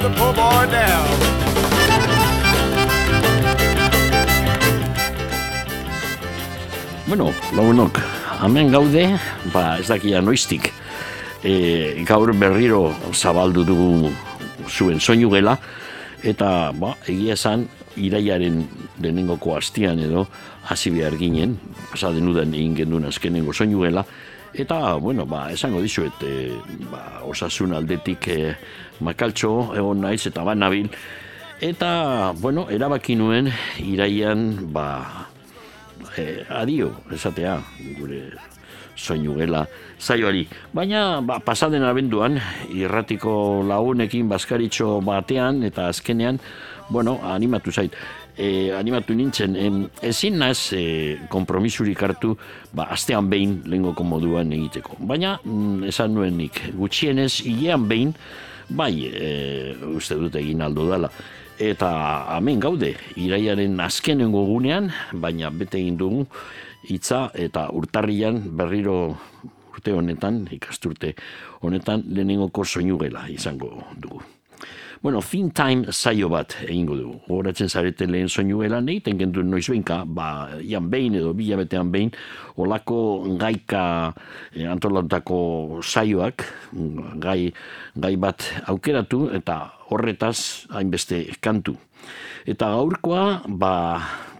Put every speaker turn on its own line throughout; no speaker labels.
the poor boy down.
Bueno, lagunok, hemen gaude, ba, ez dakia noiztik, e, gaur berriro zabaldu dugu zuen soinu gela, eta, ba, egia esan, iraiaren lehenengoko hastian edo, hasi behar ginen, pasaden udan egin genduen azkenengo soinu gela, eta, bueno, ba, esango dizuet, e, ba, osasun aldetik e, makaltxo, egon naiz, eta ba, nabil, eta, bueno, erabaki nuen, iraian, ba, eh, adio, esatea, gure soinu gela zaioari. Baina, ba, pasaden abenduan, irratiko lagunekin baskaritxo batean, eta azkenean, bueno, animatu zait. E, animatu nintzen, em, ezin naz e, kompromisurik hartu, ba, astean behin lehengoko moduan egiteko. Baina, mm, esan nuen nik, gutxienez, hilean behin, bai, e, uste dut egin aldo dela. Eta hemen gaude, iraiaren azkenengo gunean, baina bete egin dugu hitza eta urtarrian berriro urte honetan, ikasturte honetan, lehenengoko soinu gela izango dugu. Bueno, fin time saio bat egingo dugu. Horatzen zarete lehen soinu gela, egiten gendu noiz behinka, ba, ian behin edo bilabetean behin, olako gaika eh, antolatutako saioak, gai, gai bat aukeratu, eta horretaz hainbeste kantu. Eta gaurkoa, ba,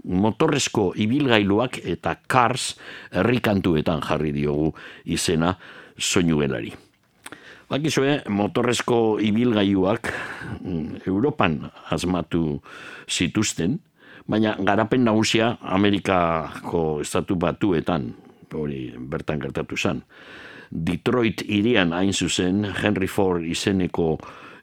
motorrezko ibilgailuak eta cars herrikantuetan jarri diogu izena soinu gelari. Bakizue, motorrezko ibilgailuak mm, Europan asmatu zituzten, baina garapen nagusia Amerikako estatu batuetan, hori bertan gertatu zen. Detroit irian hain zuzen, Henry Ford izeneko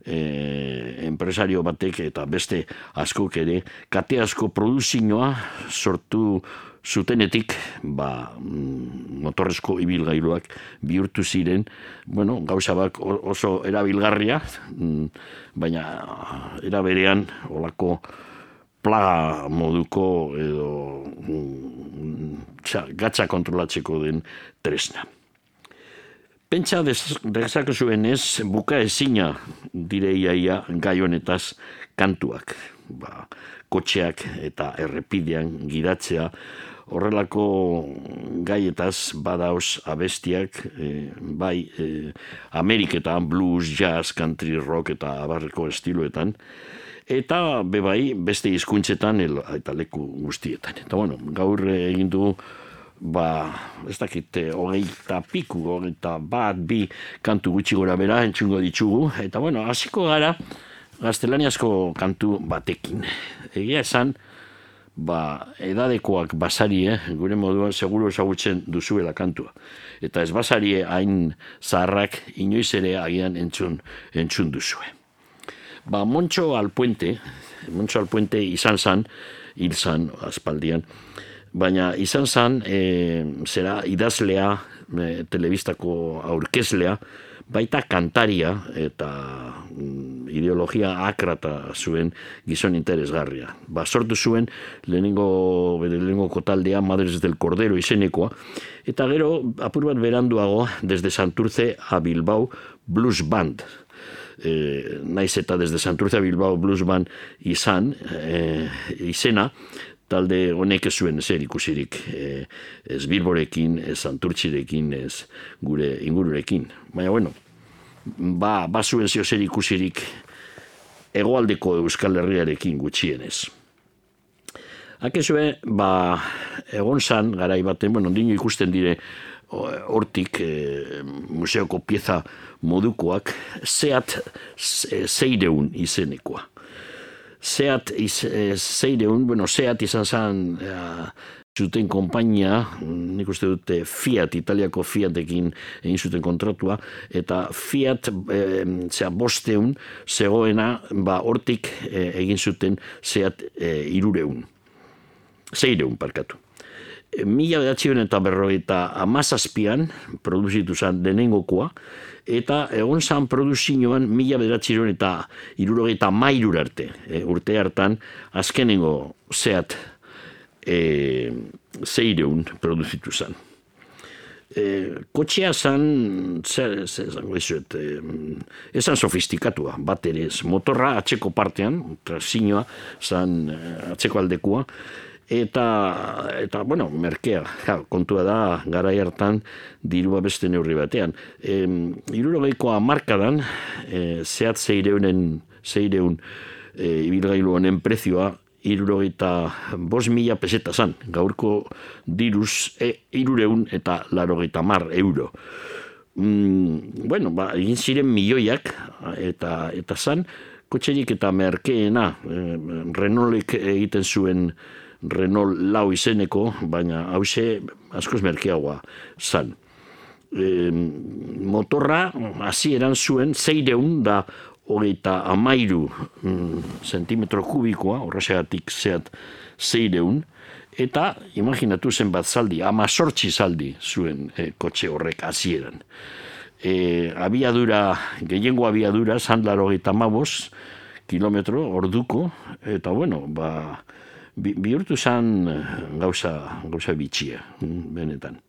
eh, enpresario batek eta beste askok ere, kate asko produzioa sortu zutenetik ba, mm, motorrezko ibilgailuak bihurtu ziren, bueno, gauza bak oso erabilgarria, mm, baina era berean olako plaga moduko edo mm, txa, gatza kontrolatzeko den tresna. Pentsa dez- dezakezuen ez, buka ezina dire iaia gai honetaz kantuak. Ba, kotxeak eta errepidean gidatzea, horrelako gaietaz badauz abestiak, eh, bai eh, Ameriketan blues, jazz, country rock eta abarreko estiloetan, eta bebai beste hizkuntzetan eta leku guztietan. Eta bueno, gaur egin du ba, ez dakit, eh, hogeita piku, hogeita bat, bi kantu gutxi gora bera entzungo ditugu. Eta bueno, hasiko gara gaztelaniazko kantu batekin. Egia esan, ba, edadekoak basari, eh? gure moduan seguro ezagutzen duzuela kantua. Eta ez basari hain zaharrak inoiz ere agian entzun, entzun duzue. Ba, Montxo Alpuente, Montxo Alpuente izan zan, hil zan aspaldian, baina izan zan, e, zera idazlea, e, telebistako aurkezlea, baita kantaria eta mm, ideologia akrata zuen gizon interesgarria. Ba, sortu zuen lehenengo, bere lehenengo taldea Madres del Cordero izenekoa, eta gero apur bat beranduago desde Santurce a Bilbao Blues Band, eh, naiz eta desde Santurce a Bilbao Blues Band izan, eh, izena, talde honek zuen zer ikusirik eh, ez Bilborekin, ez Santurtzirekin, ez gure ingururekin. Baina bueno, ba, ba zuen zio zer ikusirik hegoaldeko Euskal Herriarekin gutxienez. Hakezue, ba, egon zan, garai baten, bueno, ondino ikusten dire hortik e, museoko pieza modukoak, zeat ze- zeireun izenekoa. Zeat iz, e, zeireun, bueno, zeat izan zan e, zuten konpainia, nik uste dute Fiat, Italiako Fiatekin egin zuten kontratua, eta Fiat e, zera, bosteun zegoena ba, hortik e, egin zuten zeat e, irureun. Zeireun, parkatu. E, mila behatzion eta berroita amazazpian produzitu zen denengokoa, eta egon zan produzioan mila behatzion eta irurogeita mairur arte, e, urte hartan, azkenengo zeat e, zeireun produzitu zen. E, kotxea zan, zer, zer zango izuet, e, ezan sofistikatua, bat ere ez, motorra atzeko partean, trazinoa, zan e, atzeko aldekua, eta, eta bueno, merkea, ja, kontua da, gara hartan dirua beste neurri batean. E, Irurogeikoa markadan, e, zehat zeireunen, zeireun, e, ibilgailu honen prezioa, irurogeita bos mila peseta zan, gaurko diruz e, irureun eta larogeita mar euro. Mm, bueno, ba, egin ziren milioiak eta eta zan, kotxerik eta merkeena, e, Renaultek egiten zuen Renault lau izeneko, baina hause askoz merkeagoa zan. E, motorra hasi eran zuen zeireun da hogeita amairu mm, sentimetro kubikoa, horresegatik zeat zeireun, eta imaginatu zen bat zaldi, ama sortzi zaldi zuen e, kotxe horrek hasieran. E, abiadura, gehiengo abiadura, zandlaro eta mabos, kilometro, orduko, eta bueno, ba, bihurtu zen gauza, gauza bitxia, mm, benetan.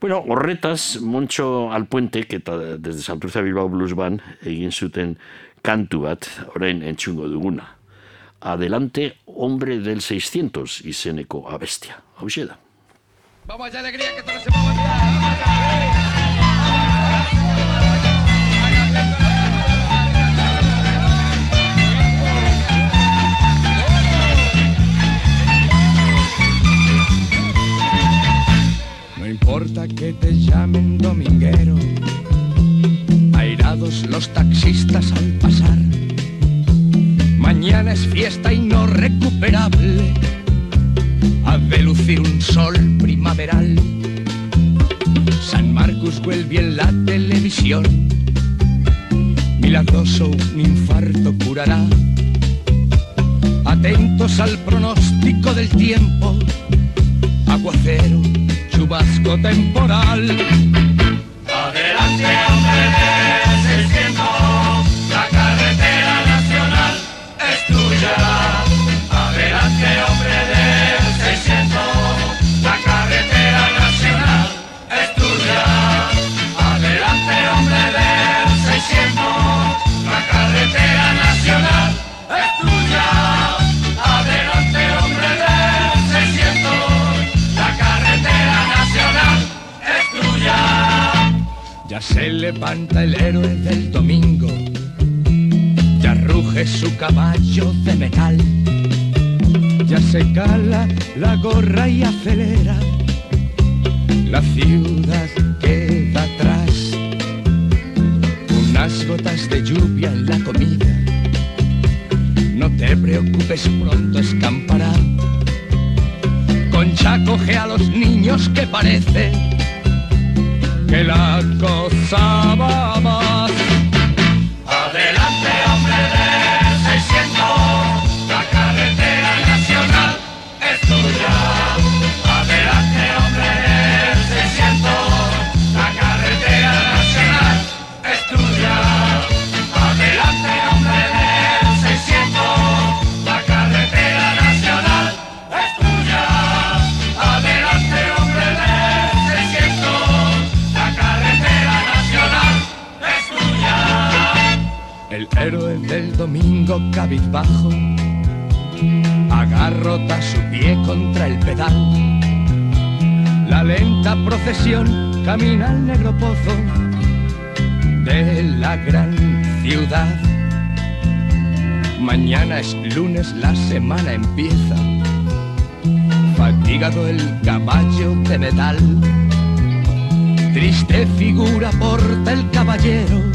Bueno, horretaz, Montxo Alpuentek eta desde Santurza Bilbao Blues Band egin zuten kantu bat, orain entzungo duguna. Adelante, hombre del 600 izeneko abestia. Hau da. Vamos allá, alegría, que todo se mueva.
importa milagroso un infarto curará. Atentos al pronóstico del tiempo, aguacero chubasco temporal. Ya se levanta el héroe del domingo, ya ruge su caballo de metal, ya se cala la gorra y acelera, la ciudad queda atrás, unas gotas de lluvia en la comida, no te preocupes, pronto escampará. Concha coge a los niños que parece que la cosa va más.
Adelante, hombre de
héroe del domingo cabizbajo agarrota su pie contra el pedal. La lenta procesión camina al negro pozo de la gran ciudad. Mañana es lunes, la semana empieza. Fatigado el caballo de metal. Triste figura porta el caballero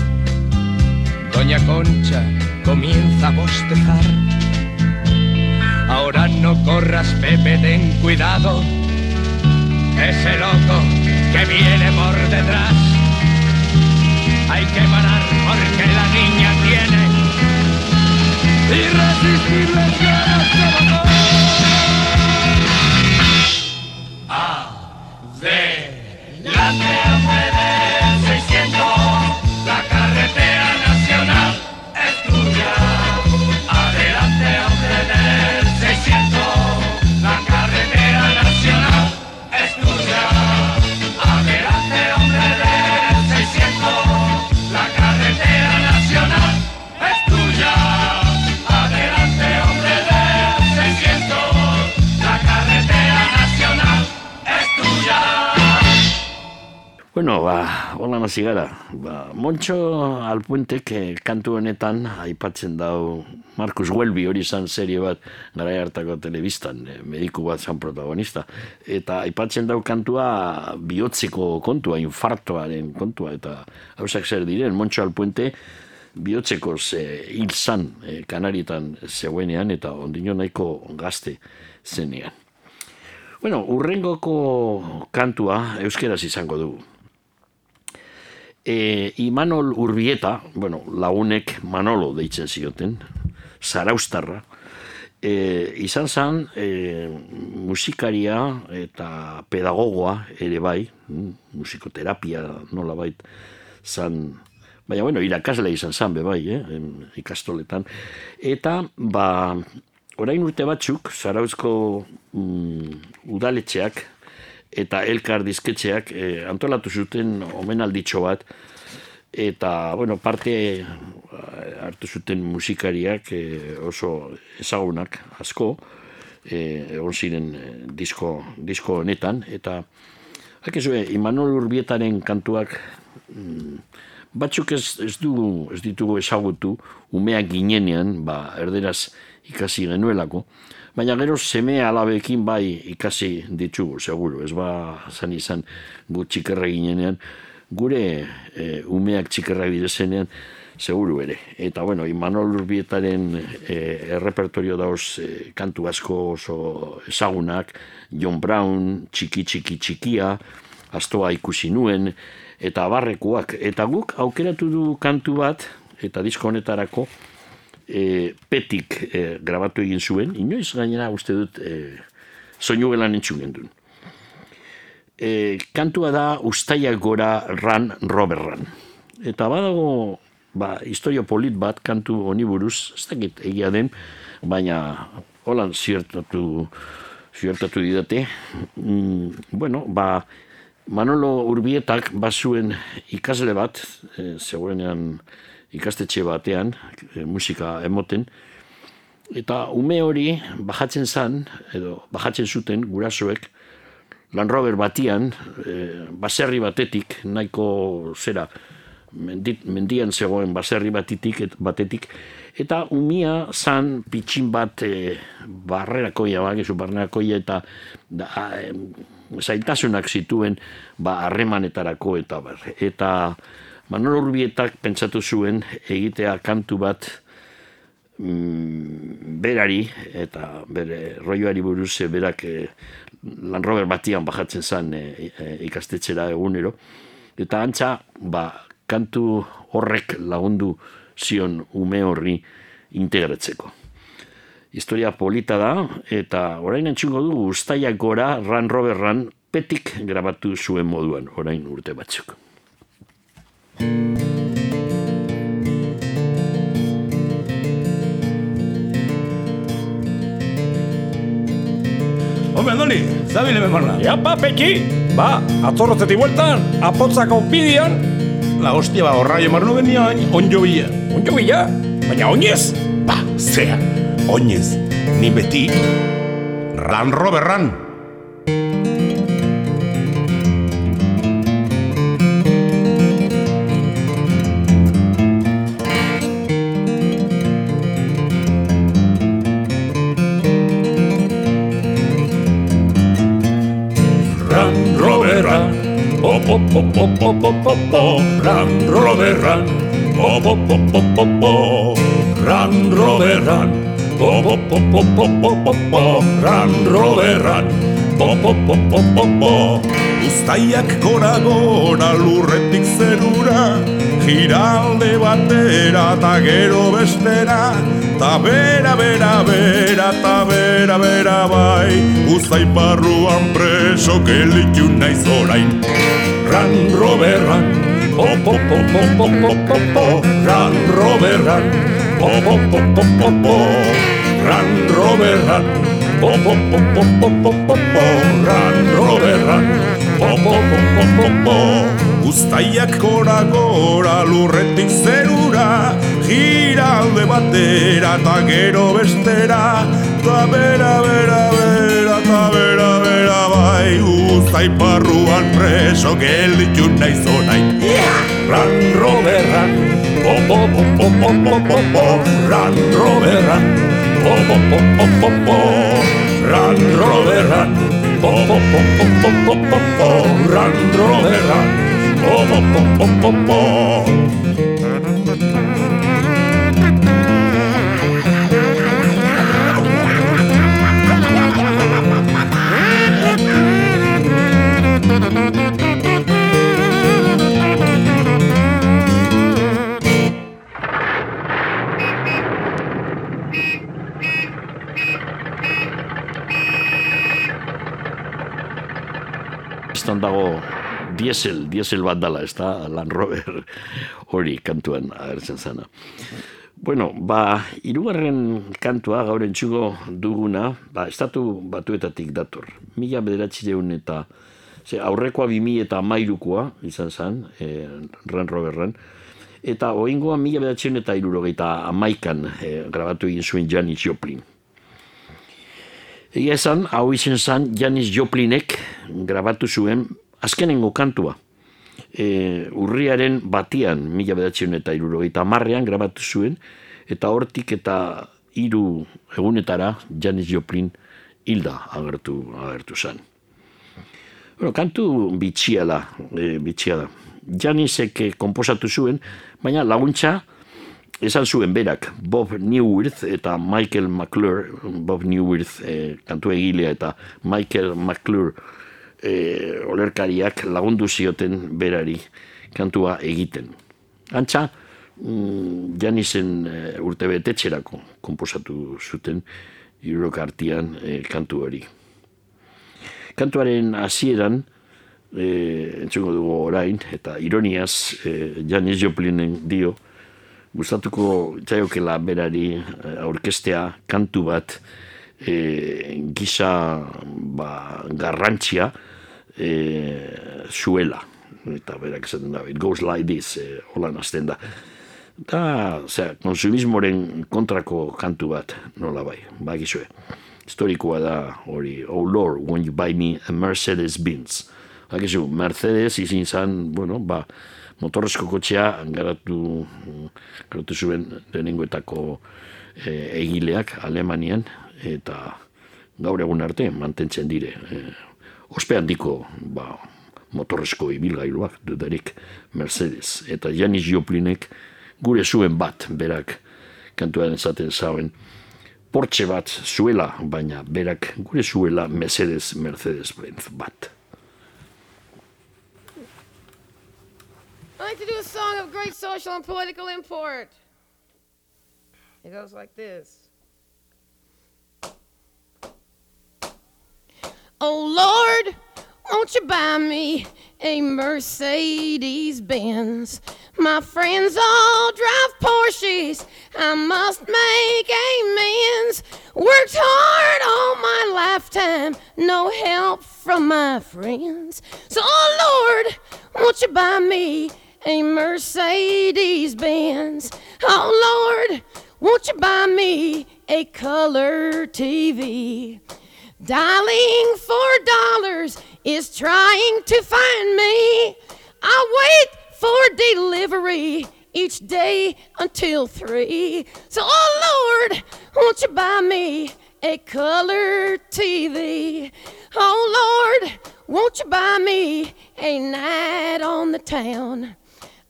Doña Concha comienza a bostezar. Ahora no corras, Pepe, ten cuidado. Ese loco que viene por detrás. Hay que parar porque la niña tiene irresistibles ganas de matar.
Bueno, ba, hola nazi gara. Ba, Montxo Alpuentek eh, kantu honetan aipatzen dau Markus Welby hori izan serie bat gara hartako telebistan, eh, mediku bat zan protagonista. Eta aipatzen dau kantua bihotzeko kontua, infartoaren kontua, eta hausak zer diren, Montxo Alpuente bihotzeko ze hil zan eh, kanaritan zeuenean eta ondino nahiko gazte zenean. Bueno, urrengoko kantua euskeraz izango dugu. E, Imanol Urbieta, bueno, lagunek Manolo deitzen zioten, zaraustarra, e, izan zen e, musikaria eta pedagogoa ere bai, mm, musikoterapia nola bait, zan, baina bueno, irakasle izan zan be bai, eh, ikastoletan, eta ba, orain urte batzuk, zarauzko mm, udaletxeak, eta elkar dizketxeak eh, antolatu zuten omenalditxo bat. Eta bueno, parte eh, hartu zuten musikariak eh, oso ezagunak asko eh, egon ziren disko, disko honetan. Eta Hakizue, Imanol Urbietaren kantuak mm, batzuk ez, ez, dugu, ez ditugu ezagutu umeak ginenean, ba, erderaz ikasi genuelako, baina gero seme alabekin bai ikasi ditugu, seguru, ez ba zan izan gu txikerra ginenean, gure e, umeak txikerra bidezenean, seguru ere. Eta bueno, Imanol Urbietaren e, errepertorio dauz e, kantu asko oso ezagunak, John Brown, txiki txiki txikia, astoa ikusi nuen, eta barrekuak. Eta guk aukeratu du kantu bat, eta disko honetarako, e, petik e, grabatu egin zuen, inoiz gainera uste dut e, soinu gelan entzun gendun. E, kantua da ustaiak gora ran roberran. Eta badago ba, historio polit bat kantu honi buruz, ez dakit egia den, baina holan ziertatu, ziertatu didate. Mm, bueno, ba, Manolo Urbietak bazuen ikasle bat, e, zegoenean ikastetxe batean, e, musika emoten, eta ume hori bajatzen zan, edo bajatzen zuten gurasoek, Land Rover batian, e, baserri batetik, nahiko zera, mendit, mendian zegoen baserri batetik, et, batetik, eta umia zan pitxin bat e, barrerakoia, bakizu barrerakoia, eta da, e, zaitasunak zituen ba harremanetarako eta bar. Eta Manolo Urbietak pentsatu zuen egitea kantu bat mm, berari eta bere roioari buruz eh, berak e, Land Rover batian bajatzen zen e, ikastetxera egunero. Eta antza, ba, kantu horrek lagundu zion ume horri integratzeko. Historia polita da, eta orain entzungo dugu ustaiak gora Ran Roberran petik grabatu zuen moduan, orain urte batzuk.
Hombre, Andoni, zabile memarna.
Ja, ba, peki, ba, atzorrotzetik bueltan, apotzako bidian,
La hostia, ba, horra marno genia, onjo bila.
onjo bila, baina oinez,
Ba, zea, oinez, ni beti, ran roberran.
Po po po po po po po po Run Rover Run Po Ran, po po po po Run Rover Run Po po po po po po po po Po po po po po po
Uztaiak gora gora lurretik zerura Giralde batera eta gero bestera Ta bera, bera, bera, ta bera, bera bai Uztai barruan preso gelditu naiz orain
Ran Rover Ran. Pop, pop, pop, pop, pop, pop, pop, pop, Ran Rover Ran. Pop, pop, pop, pop, pop, pop, Ran Rover Ran. Pop, pop, pop, pop, pop, pop, pop, Ran Rover Ran. Pop, pop, pop, pop, pop, pop.
Uztaiak gora gora lurretik zerura Giralde batera ta gero bestera Ta bera, bera, bera, ta bera, bera bai Uztai barruan preso gelditu orain
Ran Rover Ran. Pop, pop, pop, pop, pop, pop, pop, pop, Ran Rover Ran. Pop, pop, pop, pop, pop, pop, Ran Rover Ran. Pop, pop, pop, pop, pop, pop, pop, pop, Ran Rover Ran. Pop, pop, pop, pop,
diesel, diesel bat dala, ez da, Land Rover hori kantuan agertzen zana. Bueno, ba, irugarren kantua gaur entzugo duguna, ba, estatu batuetatik dator. Mila bederatzi deun eta, ze, aurrekoa bimi eta amairukoa izan zen, e, Ran Roverran, eta oingoa mila bederatzi eta irurogeita amaikan e, grabatu egin zuen Janis Joplin. Egia esan, hau izen zen Janis Joplinek grabatu zuen azkenengo kantua. E, urriaren batian, mila bedatzen eta irurogeita marrean grabatu zuen, eta hortik eta hiru egunetara Janis Joplin hilda agertu, agertu zen. Bueno, kantu bitxia da, e, bitxia da. Janisek eh, komposatu zuen, baina laguntza esan zuen berak, Bob Newirth eta Michael McClure, Bob Newirth e, kantu egilea eta Michael McClure e, olerkariak lagundu zioten berari kantua egiten. Antza, mm, Janisen e, urte betetxerako komposatu zuten iurokartian e, kantu hori. Kantuaren hasieran, e, entzungo dugu orain, eta ironiaz, e, Janis Joplinen dio, gustatuko jaiokela berari eh, aurkestea kantu bat e, gisa ba, garrantzia e, zuela. Eta berak esaten da, it goes like this e, holan hasten da. Da, zera, konsumismoren kontrako kantu bat nola bai, bagizue historikoa da hori, oh lord when you buy me a Mercedes Benz bagizu, Mercedes izin zan, bueno, ba motorrezko kotxea garatu, garatu zuen lehenengoetako e, egileak Alemanian eta gaur egun arte mantentzen dire e, ospe handiko ba, motorrezko ibilgailuak dudarik Mercedes eta Janis Joplinek gure zuen bat berak kantuaren esaten zauen Portxe bat zuela, baina berak gure zuela Mercedes Mercedes Benz bat.
I'd like to do a song of great social and political import. It goes like this. Oh Lord, won't you buy me a Mercedes Benz? My friends all drive Porsches. I must make amends. Worked hard all my lifetime, no help from my friends. So, oh Lord, won't you buy me a Mercedes Benz? Oh Lord, won't you buy me a color TV? Dialing for dollars is trying to find me. I wait for delivery each day until three. So, oh Lord, won't you buy me a color TV? Oh Lord, won't you buy me a night on the town?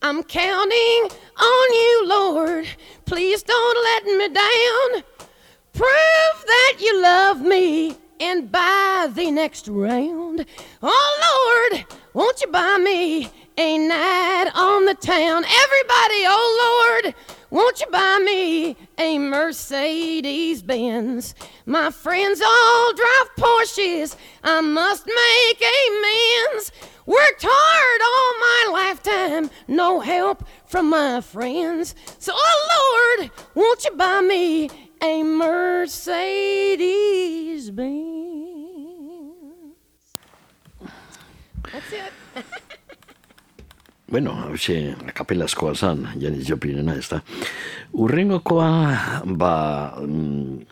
I'm counting on you, Lord. Please don't let me down. Prove that you love me and buy the next round. Oh Lord, won't you buy me a night on the town? Everybody, oh Lord, won't you buy me a Mercedes Benz? My friends all drive Porsches. I must make amends. Worked hard all my lifetime, no help from my friends. So, oh Lord, won't you buy me a Mercedes Benz? That's it.
Bueno, hause, kapelazkoa zan, Janis Joplinena, ez da. Urrengokoa, ba, mm,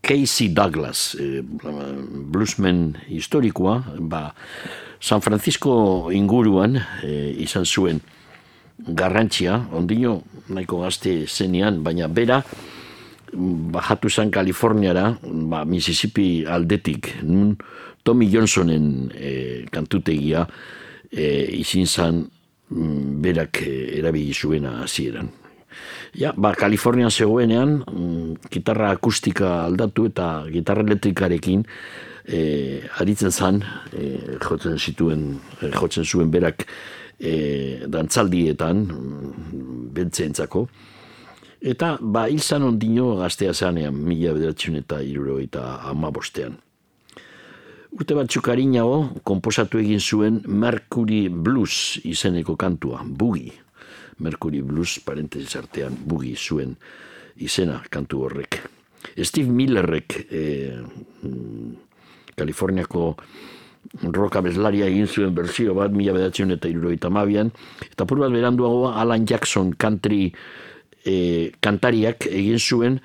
Casey Douglas, eh, bluesman historikoa, ba, San Francisco inguruan eh, izan zuen garrantzia, ondino nahiko gazte zenean, baina bera, bajatu zen Kaliforniara, ba, Mississippi aldetik, nun Tommy Johnsonen e, kantutegia e, izin zan mm, berak e, erabili zuena hasieran. Ja, ba, Kalifornian zegoenean, mm, gitarra akustika aldatu eta gitarra elektrikarekin e, aritzen zan, e, jotzen zituen, jotzen zuen berak e, dantzaldietan, mm, bentzeentzako, Eta, ba, hil zan ondino gaztea zanean, mila bederatzen eta iruro eta amabostean. Urte batzuk harinago, komposatu egin zuen Mercury Blues izeneko kantua, bugi. Mercury Blues, parentesis artean, bugi zuen izena kantu horrek. Steve Millerrek, eh, Kaliforniako roka bezlaria egin zuen berzio bat, mila bederatzen eta iruro eta mabian, eta pur bat beranduago Alan Jackson country e, kantariak egin zuen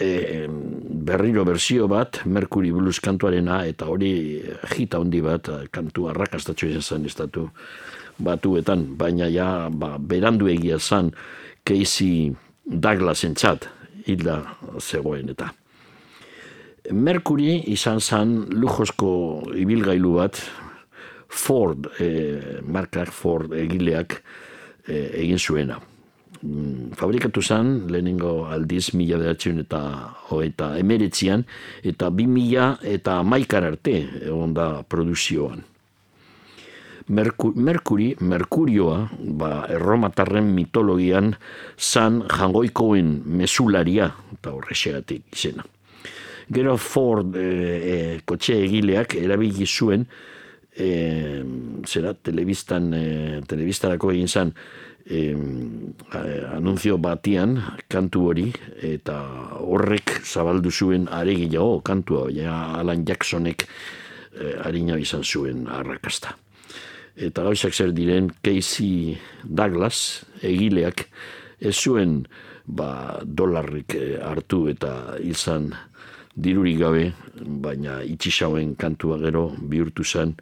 e, berriro berzio bat, Mercury Blues kantuarena, eta hori jita handi bat, kantu arrakastatxo izan zen estatu batuetan, baina ja ba, berandu egia zan Casey Douglas entzat, hilda zegoen eta. Mercury izan zen lujozko ibilgailu bat, Ford, e, markak Ford egileak e, egin zuena. Mm, fabrikatu zen, lehenengo aldiz, mila bedatzen eta hoeta emeretzian, eta bi mila eta maikar arte egon da produzioan. Merkuri, Merkurioa, ba, erromatarren mitologian, zan jangoikoen mesularia, eta horrexegatik izena. Gero Ford e, e, kotxe egileak erabili zuen, e, zera, telebistan, e, telebistarako egin zan, eh, anunzio batian kantu hori eta horrek zabaldu zuen aregiago kantua ja Alan Jacksonek eh, harina izan zuen arrakasta. Eta gauzak zer diren Casey Douglas egileak ez zuen ba, dolarrik eh, hartu eta izan dirurik gabe, baina itxisauen kantua gero bihurtu zen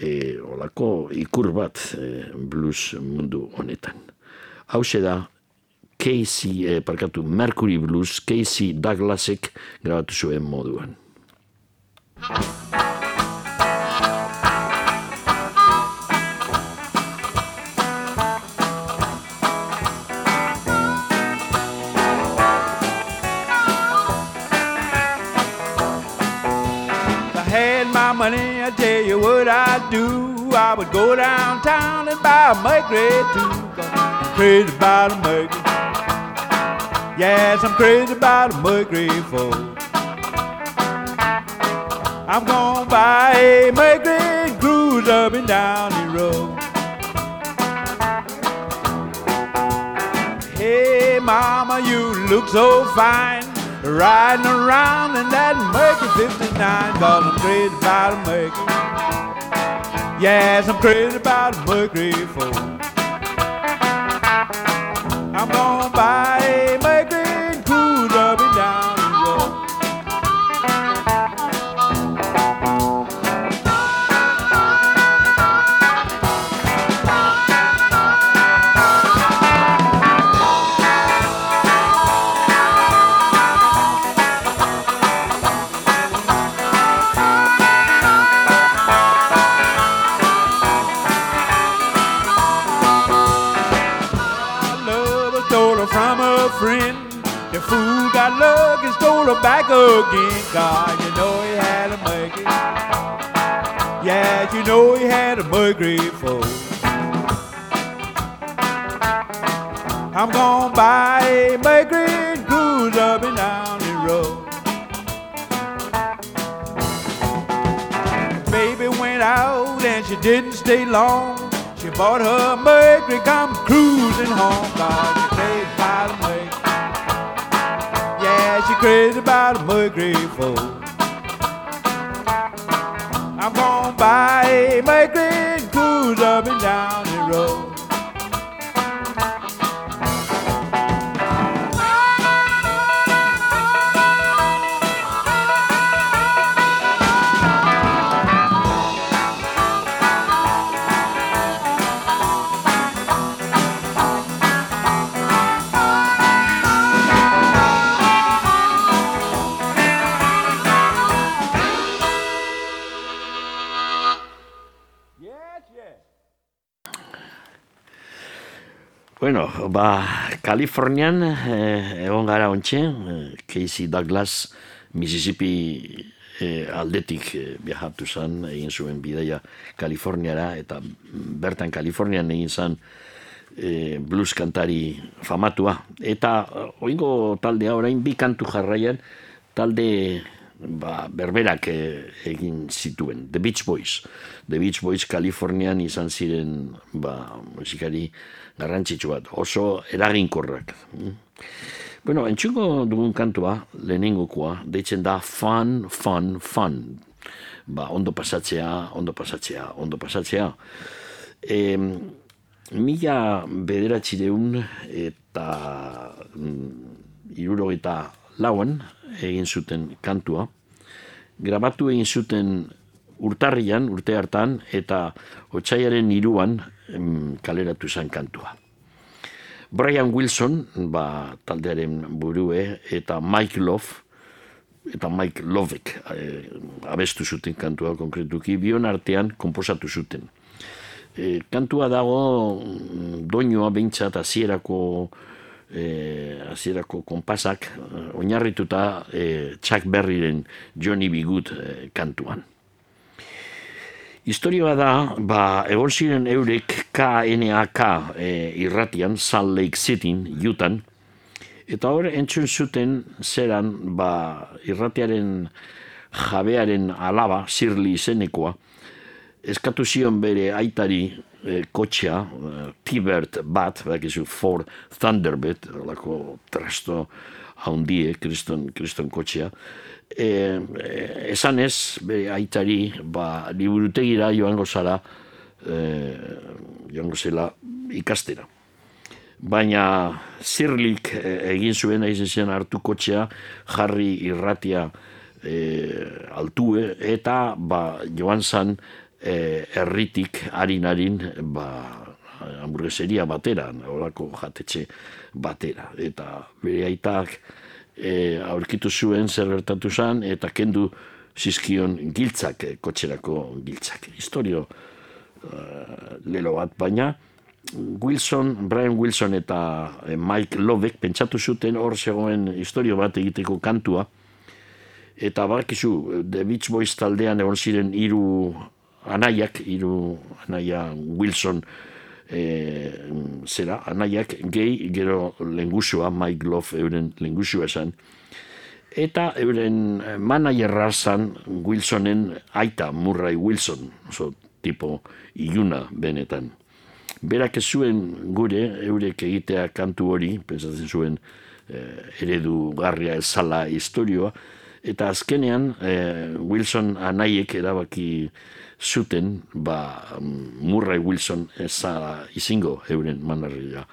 e, olako ikur bat e, blues mundu honetan. Hau da, Casey, e, parkatu, Mercury Blues, Casey Douglasek grabatu zuen moduan.
Do. I would go downtown and buy a Mercury too. I'm crazy about a Mercury. Yes, I'm crazy about a Mercury four. I'm gonna buy a Mercury cruise up and down the road. Hey, mama, you look so fine riding around in that Mercury 59 cause I'm crazy about a Mercury. Yes, I'm crazy about Mercury 4. I'm gonna buy a Mercury again. God, you know he had make it. Yeah, you know he had a mercury fool. I'm gonna buy a and cruise up and down the road. Baby went out and she didn't stay long. She bought her Mercury, come cruising home. God, crazy about a Mercury fool. I'm gonna buy a Mercury and cruise up and down the road.
Bueno, ba, Kalifornian eh, egon gara ontxe, eh, Casey Douglas, Mississippi eh, aldetik eh, viajatu zen, egin zuen bidaia Kaliforniara, eta bertan Kalifornian egin zen eh, blues kantari famatua. Eta eh, oingo taldea orain bi kantu jarraian, talde ba, berberak eh, egin zituen, The Beach Boys. The Beach Boys Kalifornian izan ziren ba, musikari garrantzitsu bat, oso eraginkorrak. Mm. Bueno, entxuko dugun kantua, lehenengokoa, deitzen da fun, fun, fun. Ba, ondo pasatzea, ondo pasatzea, ondo pasatzea. E, mila bederatzireun eta mm, irurogeita lauan egin zuten kantua. Grabatu egin zuten urtarrian, urte hartan, eta otxaiaren iruan kaleratu zen kantua. Brian Wilson, ba, taldearen burue, eta Mike Love, eta Mike Lovek eh, abestu zuten kantua konkretuki, bion artean komposatu zuten. E, kantua dago mm, doinoa behintzat hasierako eh, hasierako konpasak oinarrituta eh, Chuck Berryren Johnny B. Good eh, kantuan. Historioa da, ba, egon ziren eurek KNAK e, irratian, Salt Lake City, Utah, eta hor entzun zuten zeran, ba, irratiaren jabearen alaba, zirli izenekoa, eskatu zion bere aitari e, kotxea, e, T-Bird bat, bakizu Ford Thunderbird, olako trasto haundie, kriston, kriston kotxea, e, esan ez, bere aitari, ba, liburutegira joango zara, e, joango zela ikastera. Baina zirlik e, egin zuen egin zen hartu kotxea, jarri irratia e, altue, eta ba, joan zan e, erritik harin-harin ba, hamburgueseria batera, horako jatetxe batera. Eta bere aitak e, aurkitu zuen zer gertatu zen, eta kendu zizkion giltzak, e, kotxerako giltzak. Historio uh, lelo bat, baina Wilson, Brian Wilson eta e, Mike Lovek pentsatu zuten hor zegoen historio bat egiteko kantua, eta barakizu, The Beach Boys taldean egon ziren hiru anaiak, hiru anaia Wilson, e, zera, anaiak gehi gero lengusua, Mike Love euren lengusua esan, eta euren managerra zan Wilsonen aita Murray Wilson, oso tipo iluna benetan. Berak ez zuen gure, eurek egitea kantu hori, pentsatzen zuen eh, eredu garria ezala historioa, eta azkenean eh, Wilson anaiek erabaki zuten, ba, Murray Wilson eza izingo euren manarria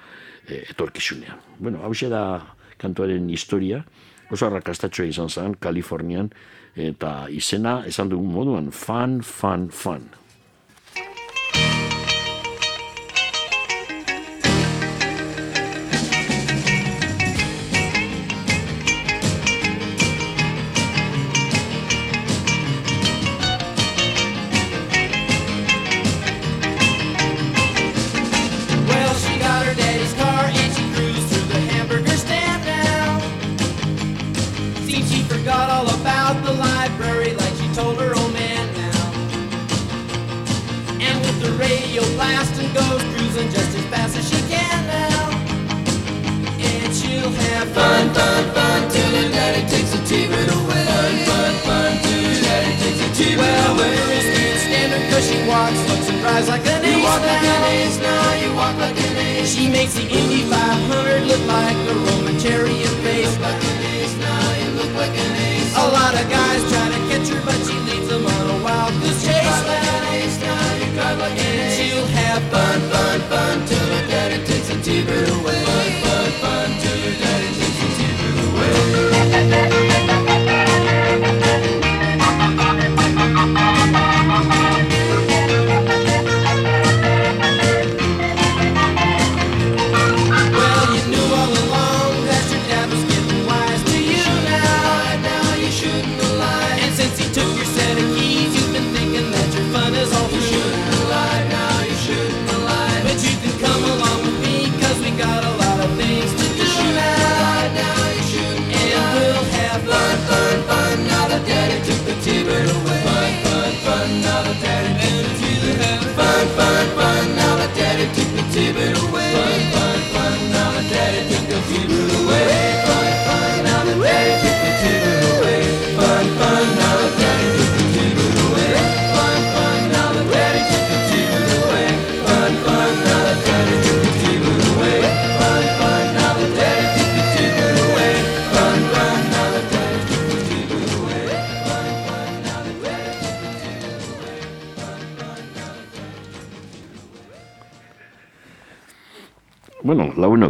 e, etorkizunean. Bueno, hau da kantuaren historia, oso arrakastatxoa izan zen, Kalifornian, eta izena, esan dugun moduan, fan, fan, fan.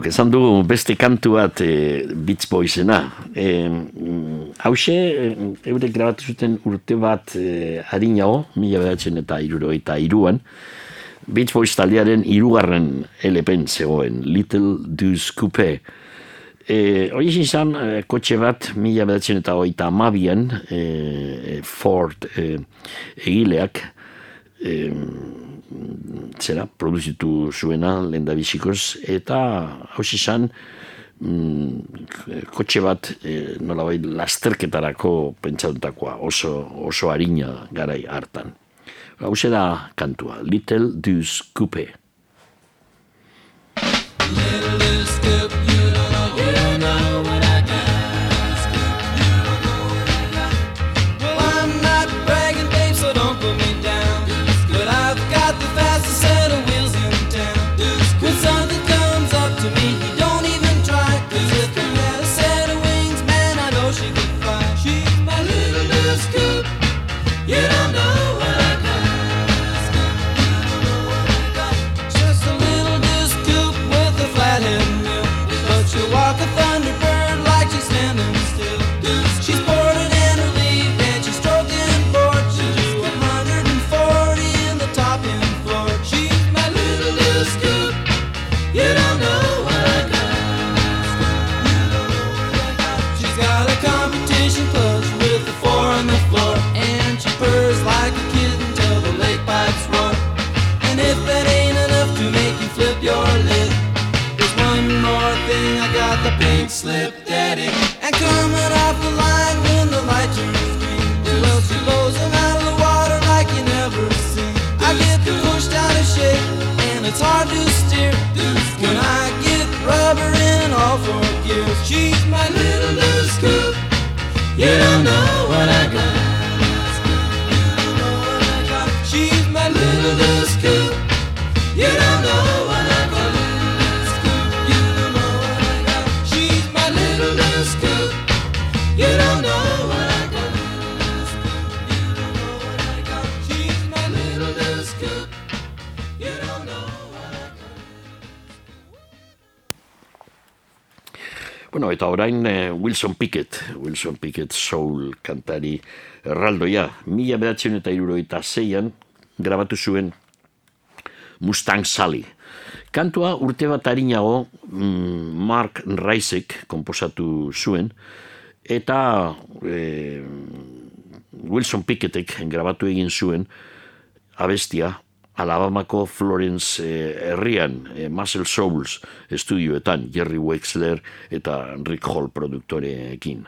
Bueno, esan dugu beste kantu bat e, Beats Boysena. E, mm, hause, e, eure grabatu zuten urte bat e, harinago, mila behatzen eta iruro eta iruan, Beach Boys taldearen irugarren elepen zegoen, Little Deuce Coupe. E, hori izan zan, e, kotxe bat, mila bedatzen eta oita amabian, e, e, Ford e, egileak, e, zera, produzitu zuena, lehen da eta hau izan, mm, kotxe bat eh, e, nolabai lasterketarako pentsatutakoa, oso, oso harina garai hartan. Hau da kantua, Little Deuce Coupe. Wilson Pickett soul kantari erraldoia. Mila behatzen eta iruroita zeian grabatu zuen Mustang Sally. Kantua urte bat harinago mm, Mark Raisek komposatu zuen, eta e, Wilson Pickettek grabatu egin zuen abestia Alabamako Florence e, herrian e, Muscle Souls estudioetan Jerry Wexler eta Rick Hall produktoreekin.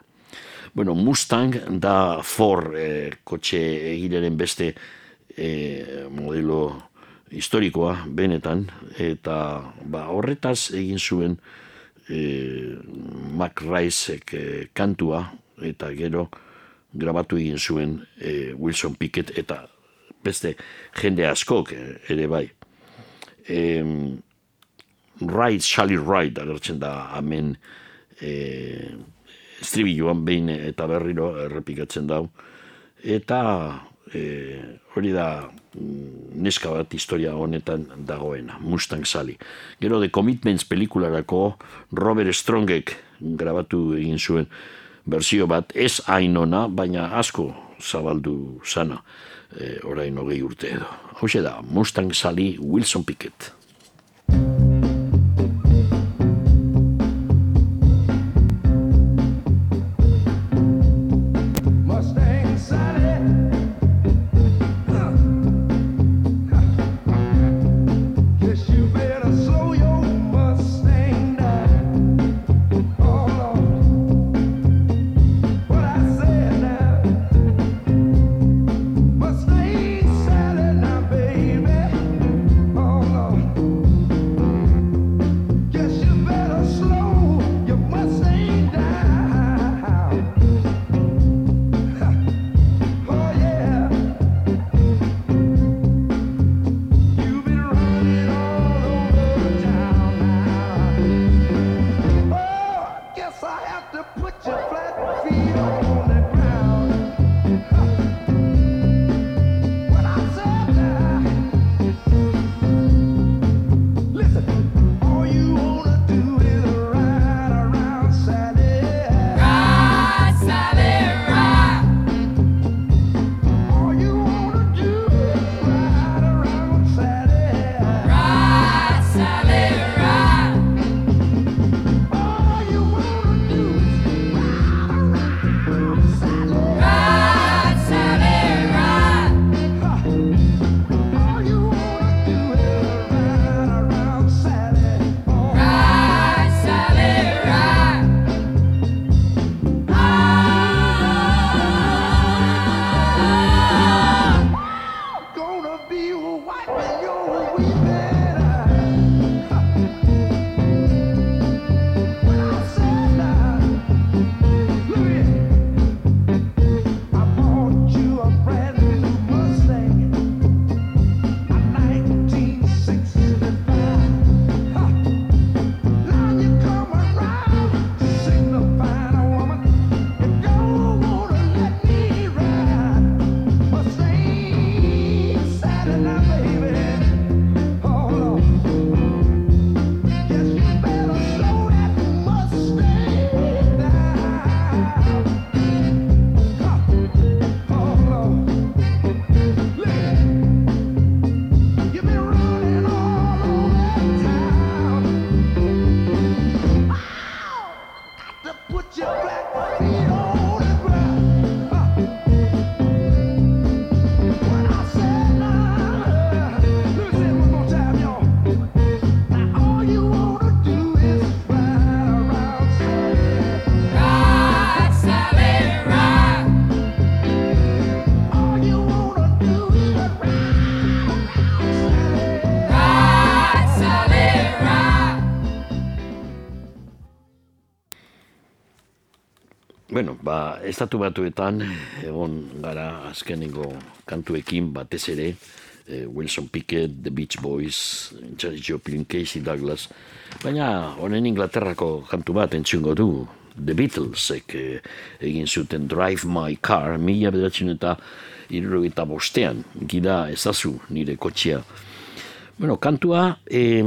Bueno, Mustang da Ford e, kotxe egileren beste e, modelo historikoa benetan eta ba, horretaz egin zuen eh,
e, Mac Riceek e, kantua eta gero grabatu egin zuen e, Wilson Pickett eta beste jende askok ere bai. E, Ride, Charlie Ride agertzen da hemen e, estribiluan behin eta berriro errepikatzen dau. Eta e, hori da mm, neska bat historia honetan dagoena, Mustang Sally. Gero The Commitments pelikularako Robert Strongek grabatu egin zuen berzio bat, ez ainona, baina asko zabaldu sana, e, orain hogei urte edo. Hau da, Mustang Sally Wilson Pickett. Estatu batuetan, egon gara azkenengo kantuekin batez ere, eh, Wilson Pickett, The Beach Boys, Janis Joplin, Casey Douglas, baina honen Inglaterrako kantu bat entzungo du, The Beatlesek eh, egin zuten Drive My Car, mila bederatzen eta irrogeita bostean, gida ezazu nire kotxea. Bueno, kantua eh,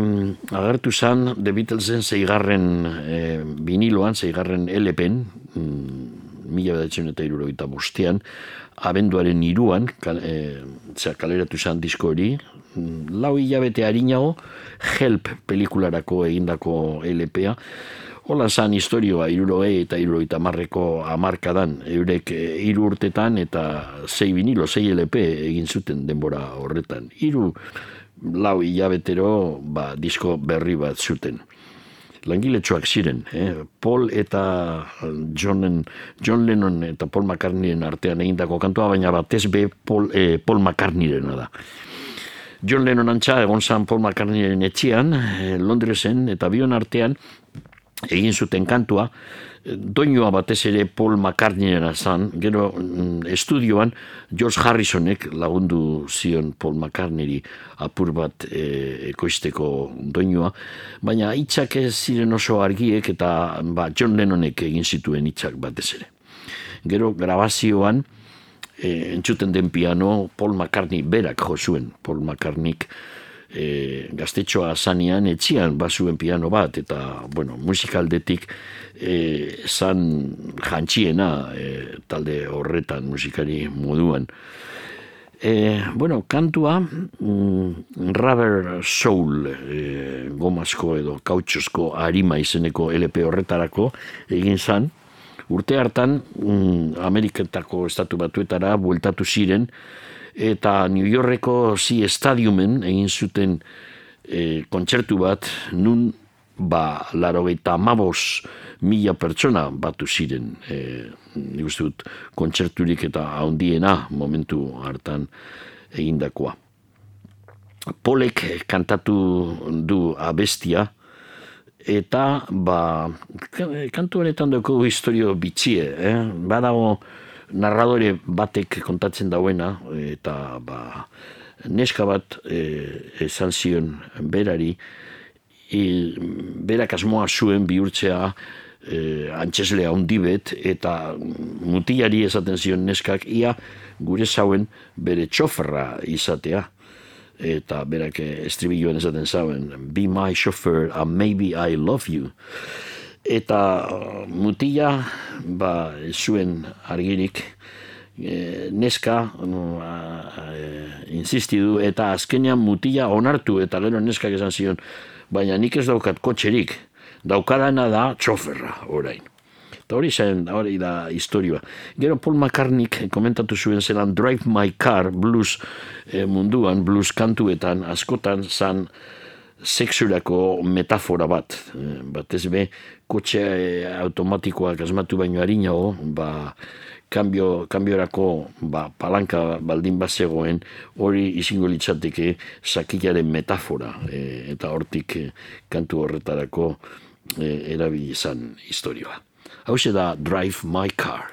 agertu zan The Beatlesen zeigarren eh, viniloan, zeigarren LPen, mm, mila bederatzen eta irurogeita bostean, abenduaren iruan, kal, eh, zera, kaleratu zan disko hori, mm, lau hilabete harinago, Help pelikularako egindako LPa, Hola zan historioa irurogei eta irurogeita marreko amarkadan, eurek eh, hiru urtetan eta sei vinilo, sei LP egin zuten denbora horretan. Hiru lau hilabetero ba, disko berri bat zuten. Langiletxoak ziren, eh? Paul eta Johnen, John Lennon eta Paul McCartneyren artean egindako kantua, baina batez be Paul, eh, Paul McCartneyrena da. John Lennon antxa egon zan Paul McCartneyren etxian, eh, Londresen, eta bion artean egin zuten kantua, doinua batez ere Paul McCartneyera zan, gero mm, estudioan George Harrisonek lagundu zion Paul McCartneyri apur bat e, ekoizteko doinua, baina hitzak ez ziren oso argiek eta ba, John Lennonek egin zituen hitzak batez ere. Gero grabazioan, e, entzuten den piano Paul McCartney berak jo zuen, Paul McCartneyk e, gaztetxoa zanean etxian bazuen piano bat, eta, bueno, musikaldetik e, zan jantxiena e, talde horretan musikari moduan. E, bueno, kantua mm, Rubber Soul e, gomazko edo kautxosko harima izeneko LP horretarako egin zan, urte hartan mm, Ameriketako estatu batuetara bueltatu ziren, eta New Yorkeko zi estadiumen egin zuten e, kontzertu bat nun ba laro eta mila pertsona batu ziren e, nik uste dut kontzerturik eta handiena momentu hartan egindakoa. Polek kantatu du abestia, eta ba, kantu honetan dugu historio bitxie, eh? badago narradore batek kontatzen dauena, eta ba, neska bat e, esan zion berari, e, berak asmoa zuen bihurtzea e, antxeslea ondibet, eta mutilari esaten zion neskak, ia gure zauen bere txoferra izatea eta berak estribilloen esaten zauen, be my chauffeur, and maybe I love you. Eta uh, mutila, ba, zuen argirik, e, neska, no, insisti du, eta azkenean mutila onartu, eta gero neskak esan zion, baina nik ez daukat kotxerik, daukadana da txoferra, orain. Eta hori zen, hori da historioa. Gero Paul McCartney komentatu zuen zelan Drive My Car blues eh, munduan, blues kantuetan, askotan zan sexurako metafora bat. Eh, bat ez be, kotxe eh, automatikoak asmatu baino harinago, ba, kambio, kambiorako ba, palanka baldin bazegoen hori izingo litzateke sakilaren metafora eh, eta hortik kantu horretarako eh, erabili izan historioa. Hau da Drive My Car.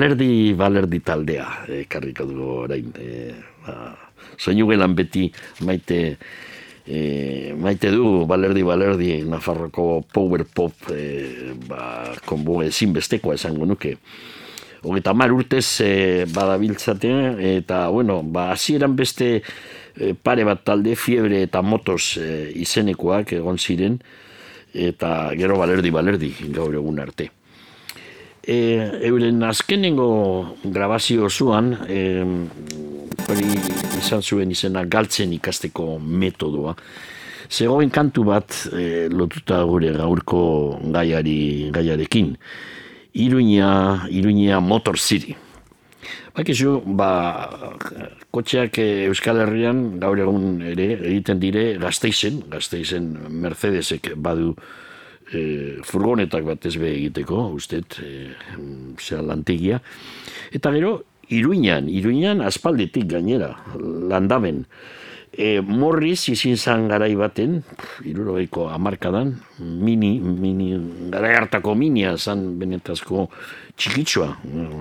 Balerdi, balerdi taldea, e, karriko dugu orain. E, ba, soinu gelan beti maite, e, maite du balerdi, balerdi, Nafarroko power pop, e, ba, konbo ezinbestekoa esango nuke. Hogeita mar urtez e, badabiltzate, eta, bueno, ba, hasieran beste e, pare bat talde, fiebre eta motos e, izenekoak egon ziren, eta gero balerdi, balerdi, gaur egun arte e, euren azkenengo grabazio zuan, e, hori izan zuen izena galtzen ikasteko metodoa. Zegoen kantu bat e, lotuta gure gaurko gaiari, gaiarekin. Iruña, Iruña Motor City. Bakizu, ba, kotxeak Euskal Herrian gaur egun ere egiten dire gazteizen, gazteizen Mercedesek badu e, furgonetak bat ez egiteko, ustet, e, zera lantegia. Eta gero, iruinan, iruinan aspaldetik gainera, landaben. E, morriz izin zan garai baten, irurogeiko amarkadan, mini, mini, garai hartako minia zan benetazko txikitsua,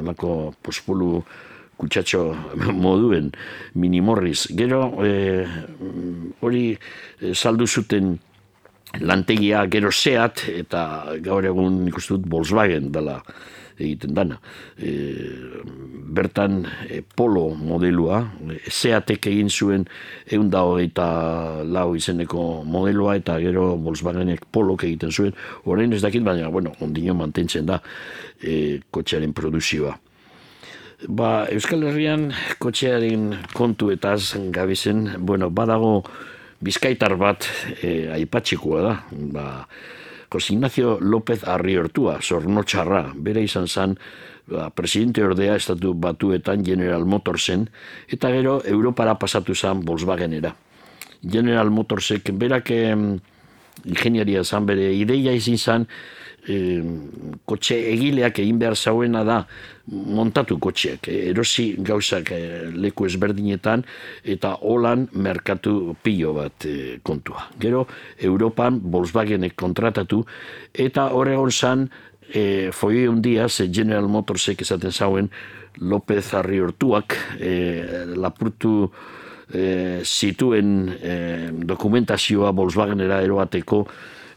olako pospolu kutsatxo moduen mini morriz. Gero, e, hori saldu zuten lantegia gero seat eta gaur egun nik dut Volkswagen dela egiten dana. E, bertan e, polo modelua, e, seatek egin zuen egun da hogeita lau izeneko modelua eta gero Volkswagenek polok egiten zuen. Horrein ez dakit, baina, bueno, ondino mantentzen da e, kotxearen produzioa. Ba, Euskal Herrian kotxearen kontu eta gabizen, bueno, badago bizkaitar bat e, aipatzikoa da. Ba, Jose Ignacio López Arriortua, zornotxarra, bere izan zan, ba, presidente ordea estatu batuetan General Motorsen, eta gero Europara pasatu zan Volkswagenera. General Motorsek berak ingeniaria zan bere ideia izin zan, e, kotxe egileak egin behar zauena da montatu kotxeak, erosi gauzak e, leku ezberdinetan eta holan merkatu pilo bat e, kontua. Gero, Europan Volkswagenek kontratatu eta horregon zan e, foi un dia ze General Motorsek esaten zauen López Arriortuak e, lapurtu e, zituen e, dokumentazioa Volkswagenera eroateko.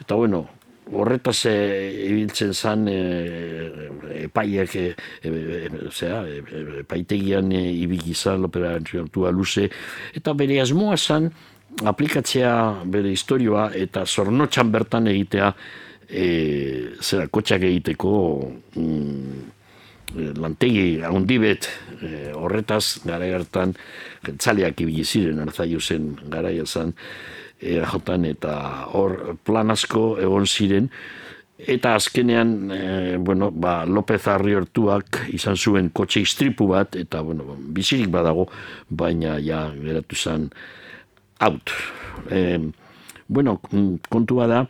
Eta bueno, horretaz e, ibiltzen zan e, epaiak e, e, epaitegian e, ibiki zan luze. Eta bere asmoa zan aplikatzea bere historioa eta zornotxan bertan egitea e, zera kotxak egiteko mm, lantegi handibet e, horretaz gara gertan jentzaleak ibili ziren arzaio zen gara zan EJan eta hor plan asko egon ziren eta azkenean e, bueno, ba, López Arriortuak izan zuen kotxe istripu bat eta bueno, bizirik badago baina ja geratu zen out. E, bueno, kontua da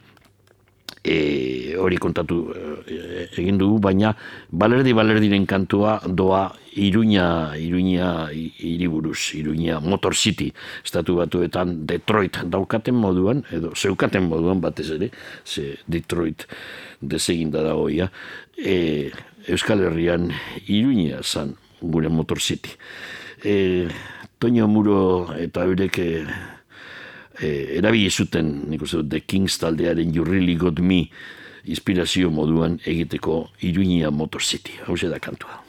e, hori kontatu e, egin dugu, baina balerdi balerdiren kantua doa Iruña, Iruña iriburuz, Iruña Motor City, estatu batuetan Detroit daukaten moduan, edo zeukaten moduan batez ere, ze Detroit deseginda da hoia, e, Euskal Herrian Iruña zan gure Motor City. E, Toño Muro eta eureke e, erabili zuten nik uste The Kings taldearen You Really Got Me inspirazio moduan egiteko Iruña Motor City. Hau da kantua.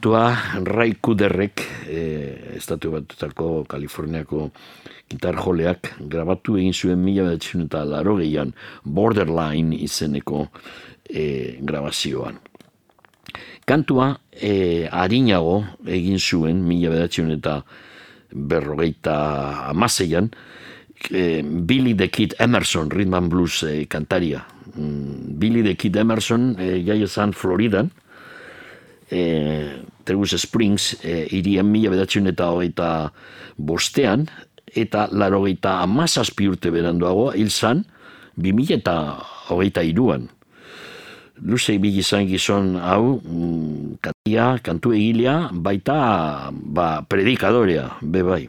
Kantua Ray Kuderrek, e, estatu batutako Kaliforniako gitar joleak, grabatu egin zuen mila bedatzen eta laro gehian Borderline izeneko e, grabazioan. Kantua e, harinago egin zuen mila bedatzen eta berrogeita amaseian, e, Billy the Kid Emerson, rhythm and blues e, kantaria. Mm, Billy the Kid Emerson, e, jaio zan Floridan, Tegus Springs, e, irien mila bedatzen eta hogeita bostean, eta laro geita amazazpi urte beranduago, hil zan, bi mila eta hogeita iruan. Luze ibili izan gizon hau, mm, katia, kantu egilea, baita ba, predikadorea, be bai.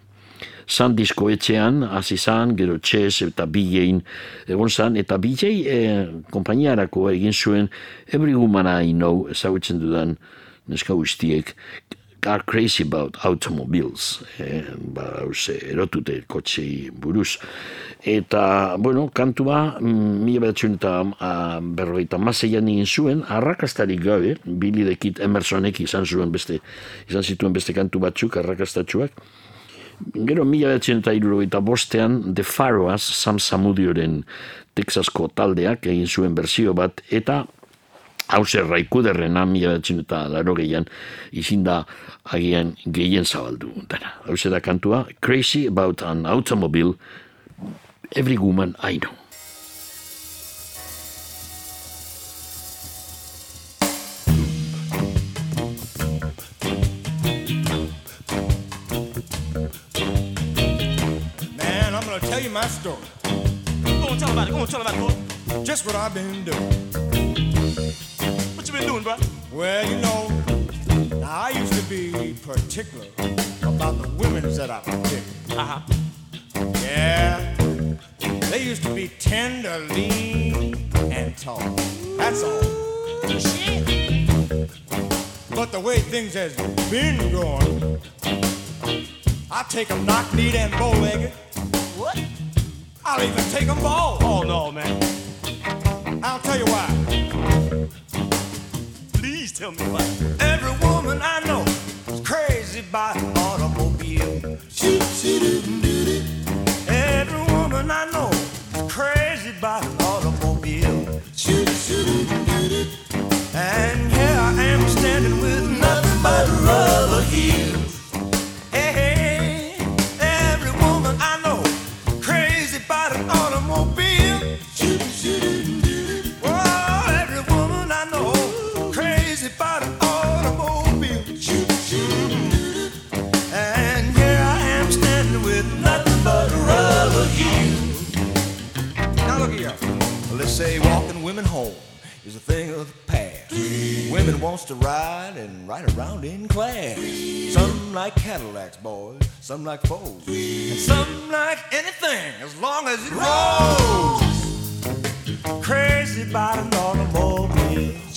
San disko etxean, hasi zan, gero txez eta bilein egon zan, eta bilei e, kompainiarako egin zuen Every Woman I Know ezagutzen dudan neska guztiek are crazy about automobiles, e, ba, hause, erotute kotxei buruz. Eta, bueno, kantua, mm, mila behatzen eta a, berrogeita mazeian egin zuen, arrakastarik gabe, Billy the Kid Emersonek izan zuen beste, izan zituen beste kantu batzuk, arrakastatxuak. Gero, mila behatzen eta irurogeita bostean, The Faroas, Sam Samudioren Texasko taldeak egin zuen berzio bat, eta hauze raikuderrena mila behatzen eta laro gehian, izin da agian gehien zabaldu. Dara, hauze da kantua, Crazy About an Automobile, Every Woman I Know.
Man, I'm gonna tell you my story.
Go on, tell about it. Go on, tell about it.
Just what I've been doing. Well, you know, now I used to be particular about the women that I picked.
Uh-huh.
Yeah, they used to be tender, lean, and tall. That's all. But the way things has been going, I take them knock-kneed and bow-legged.
What?
I'll even take them bald.
Oh, no, man.
I'll tell you why.
Please tell me why.
Every woman I know is crazy about automobile. Every woman I know is crazy about automobile. And here I am standing with nothing but rubber heels. Say walking women home is a thing of the past. Women wants to ride and ride around in class. Some like Cadillacs, boys. Some like Fords. And some like anything as long as it rolls. Crazy about an automobile.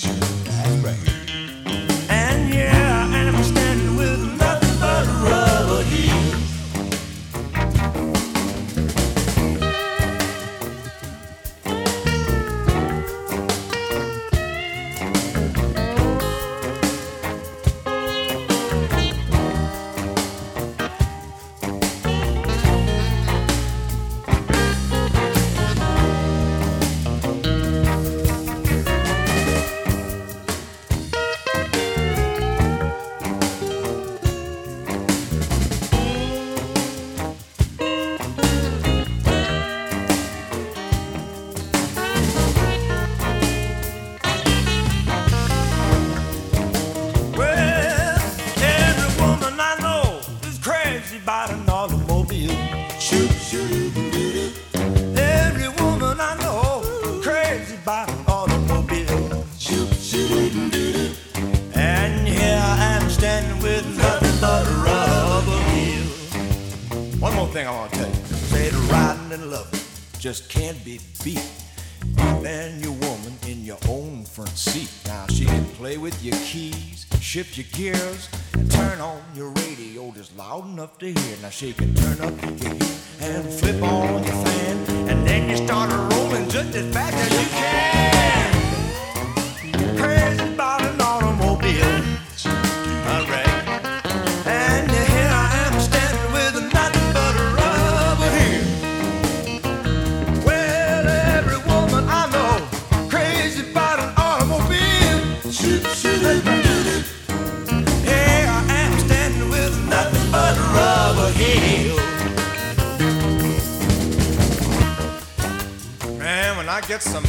To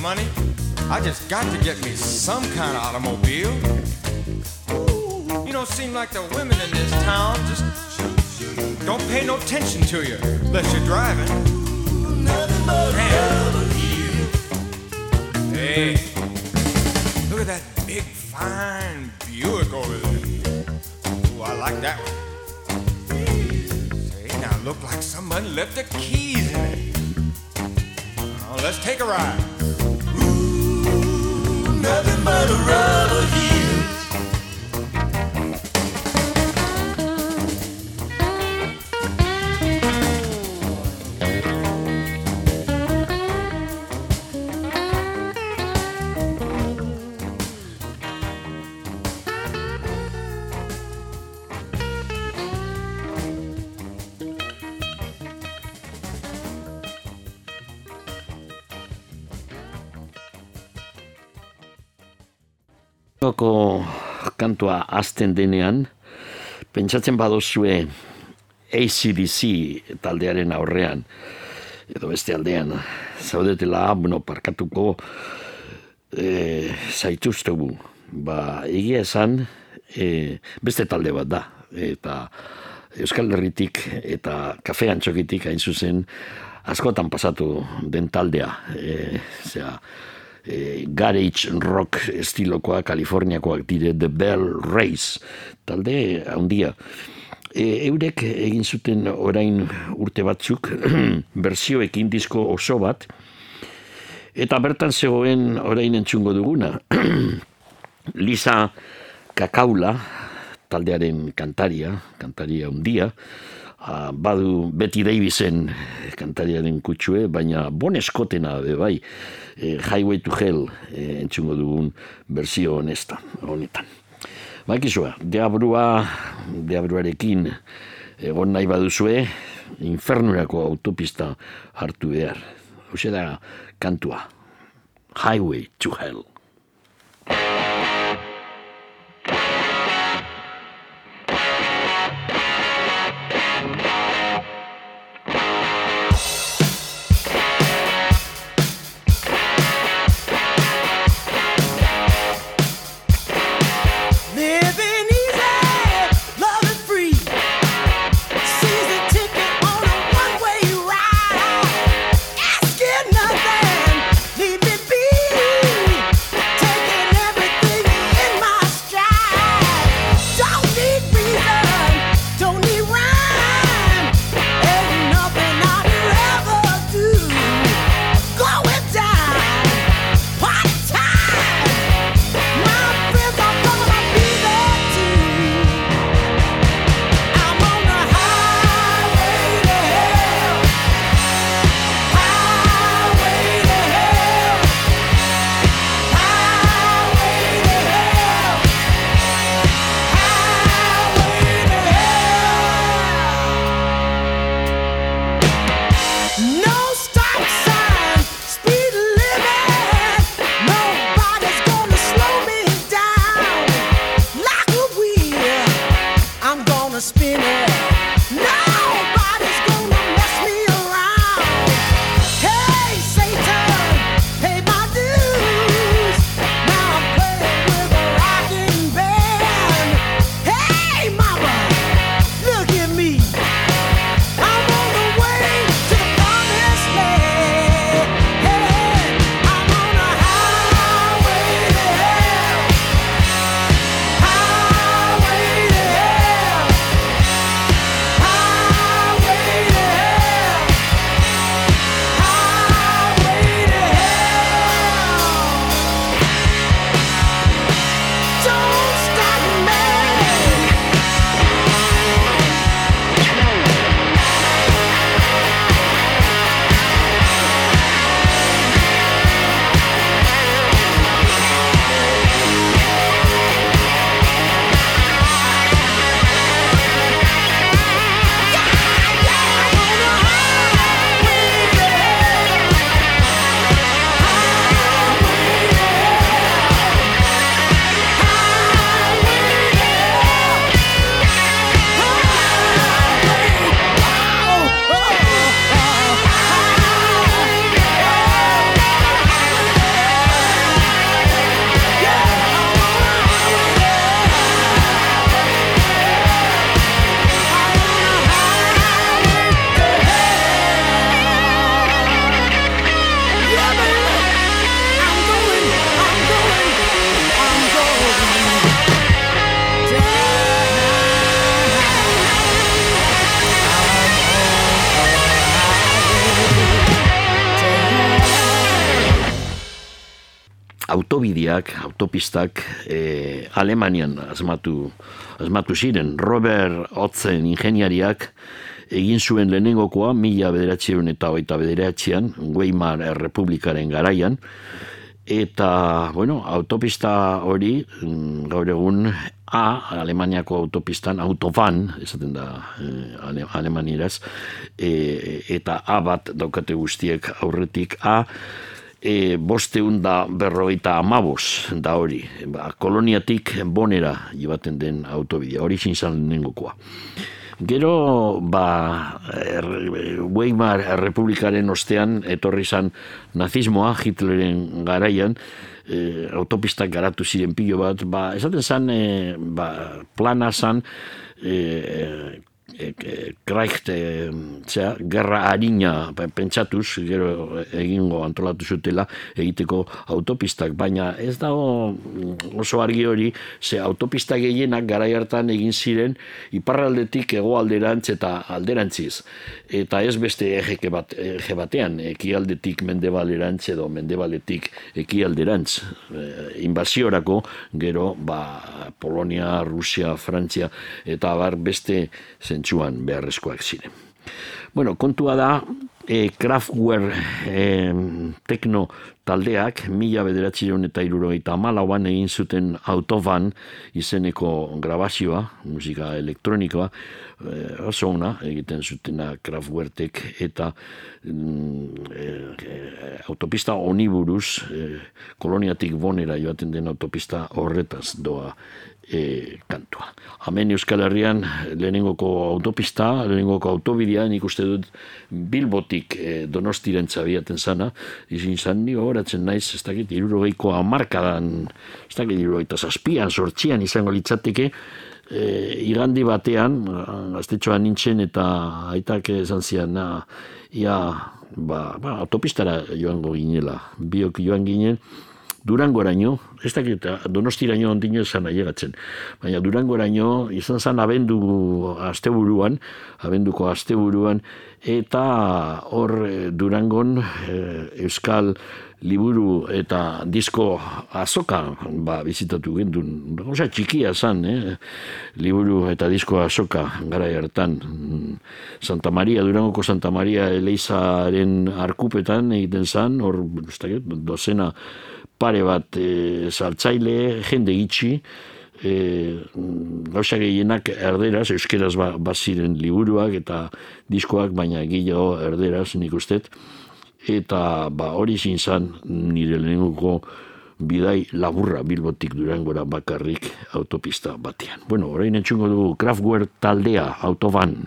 money, I just got to get me some kind of automobile. You don't seem like the women in this town just don't pay no attention to you unless you're driving. Hey, look at that big, fine Buick over there. Ooh, I like that one. Say, now look like somebody left the keys in it. Let's take a ride what a rubber
he kantua azten denean, pentsatzen badozue ACDC taldearen aurrean, edo beste aldean, zaudetela, bueno, parkatuko e, zaituztegu. Ba, egia esan, e, beste talde bat da, eta Euskal Herritik eta kafe antxokitik hain zuzen askotan pasatu den taldea. E, zera, e, garage rock estilokoa Kaliforniakoak dire The Bell Race talde handia. E, eurek egin zuten orain urte batzuk bersioekin disko oso bat eta bertan zegoen orain entzungo duguna. Lisa Kakaula taldearen kantaria kantaria handia. Ah, badu Betty Davisen kantariaren kutsue, baina Bon Scottena be bai, eh, Highway to Hell eh, entzungo dugun berzio honesta, honetan. Bakizua, deabrua, deabruarekin egon nahi baduzue, infernurako autopista hartu behar. Hauze da kantua, Highway to Hell. Autobideak, autopistak e, Alemanian asmatu, asmatu ziren. Robert Otzen ingeniariak egin zuen lehenengokoa mila bederatzeun eta hogeita bederatzean, Weimar Republikaren garaian, eta, bueno, autopista hori, mm, gaur egun, A, Alemaniako autopistan, autoban, esaten da ale- alemanieraz, e, eta A bat daukate guztiek aurretik A, e, bosteun da berrogeita amabos da hori. Ba, koloniatik bonera jibaten den autobidea, hori zintzan lehenengokoa. Gero, ba, er, Weimar Republikaren ostean, etorri zan nazismoa, Hitleren garaian, e, autopistak garatu ziren pilo bat, ba, esaten zan, e, ba, plana zan, e, e, e, Kreigt, e, zera, gerra harina pe- pentsatuz, gero egingo antolatu zutela egiteko autopistak, baina ez dago mm, oso argi hori, ze autopista gehienak garai hartan egin ziren iparraldetik hegoalderantz eta alderantziz. Eta ez beste ege bat, ege batean, ekialdetik mendebalerantz edo mendebaletik ekialderantz. E, inbasiorako, gero, ba, Polonia, Rusia, Frantzia, eta abar beste zentsuan beharrezkoak ziren. Bueno, kontua da, e, Kraftwerk e, tekno taldeak, mila bederatzireun eta irurogeita amalauan egin zuten autoban izeneko grabazioa, musika elektronikoa, e, oso ona egiten zutena Kraftwertek eta e, e, autopista oniburuz, e, koloniatik bonera joaten den autopista horretaz doa e, kantua. Hemen Euskal Herrian lehenengoko autopista, lehenengoko autobidea, nik uste dut Bilbotik e, donostiren txabiaten zana, izin zan, ni gogoratzen naiz, ez dakit, irurogeiko amarkadan, ez dakit, irurogeita zazpian, sortzian izango litzateke, e, igandi batean, gaztetxoan nintzen, eta aitak esan zian, ia, ba, ba, autopistara joango ginela, biok joan ginen, Durangoraino, ez dakit, donostiraino ondino esan ailegatzen, baina Durangoraino izan zen abendu asteburuan, abenduko asteburuan, eta hor eh, Durangon eh, Euskal liburu eta disko azoka ba, bizitatu gendun. Osa txikia zan, eh? liburu eta disko azoka gara hartan. Santa Maria, Durangoko Santa Maria Eleizaren arkupetan egiten zan, hor, ez dakit, dozena pare bat e, saltzaile, jende gitxi, e, gauza gehienak erderaz, euskeraz ba, baziren liburuak eta diskoak, baina gehiago erderaz nik ustet, eta ba, hori zin zan nire lehenenguko bidai laburra bilbotik durangora bakarrik autopista batean. Bueno, orain entxungo dugu Kraftwerk taldea, autoban.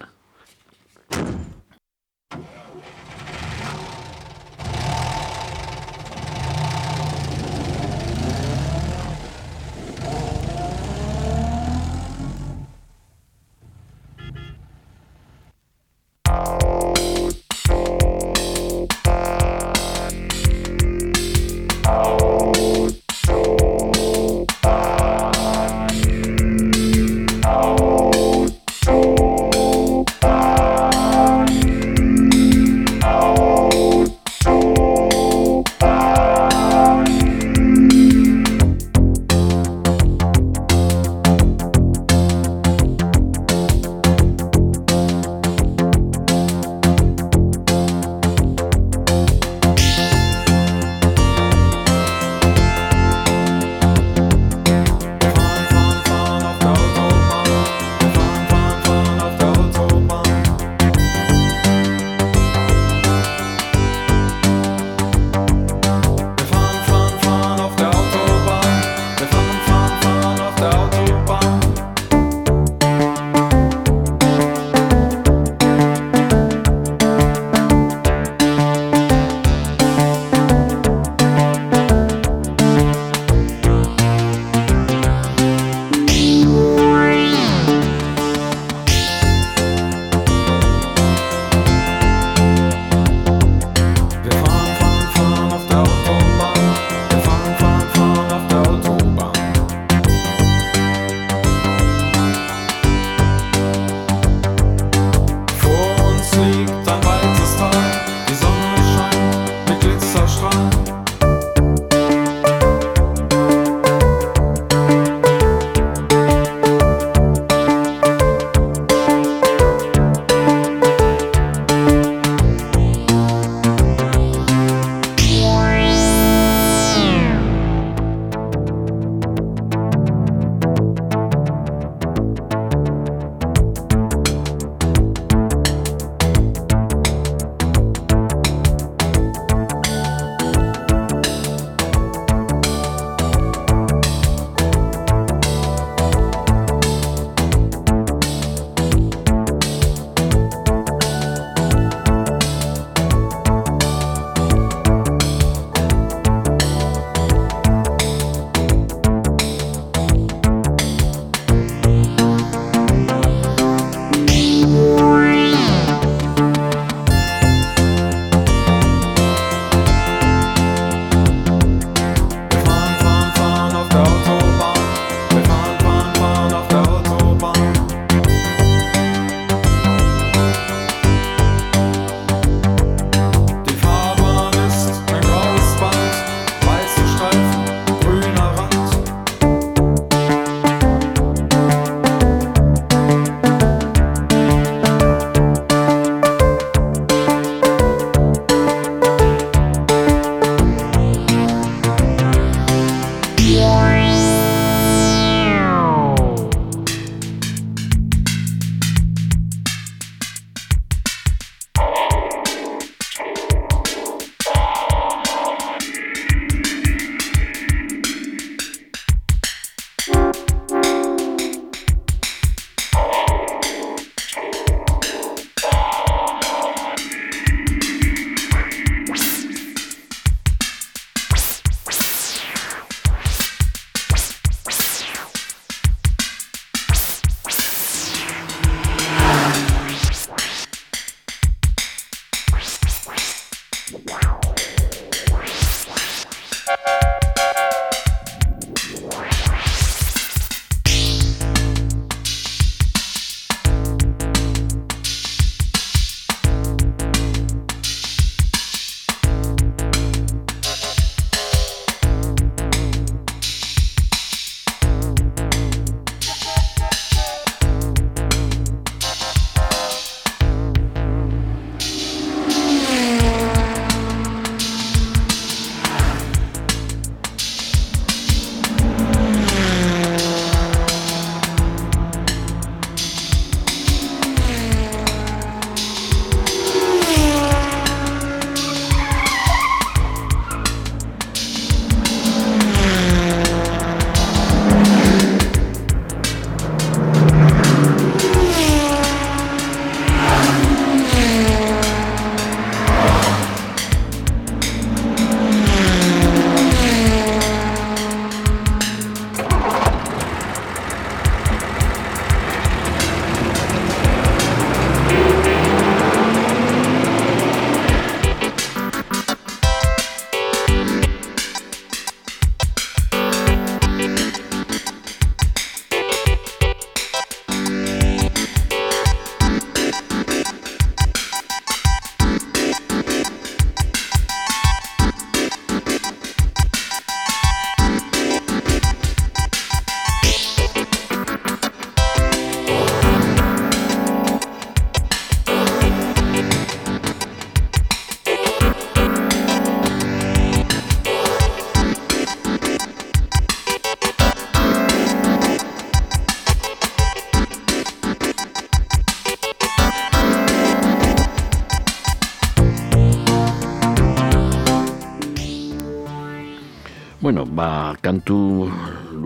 Bye.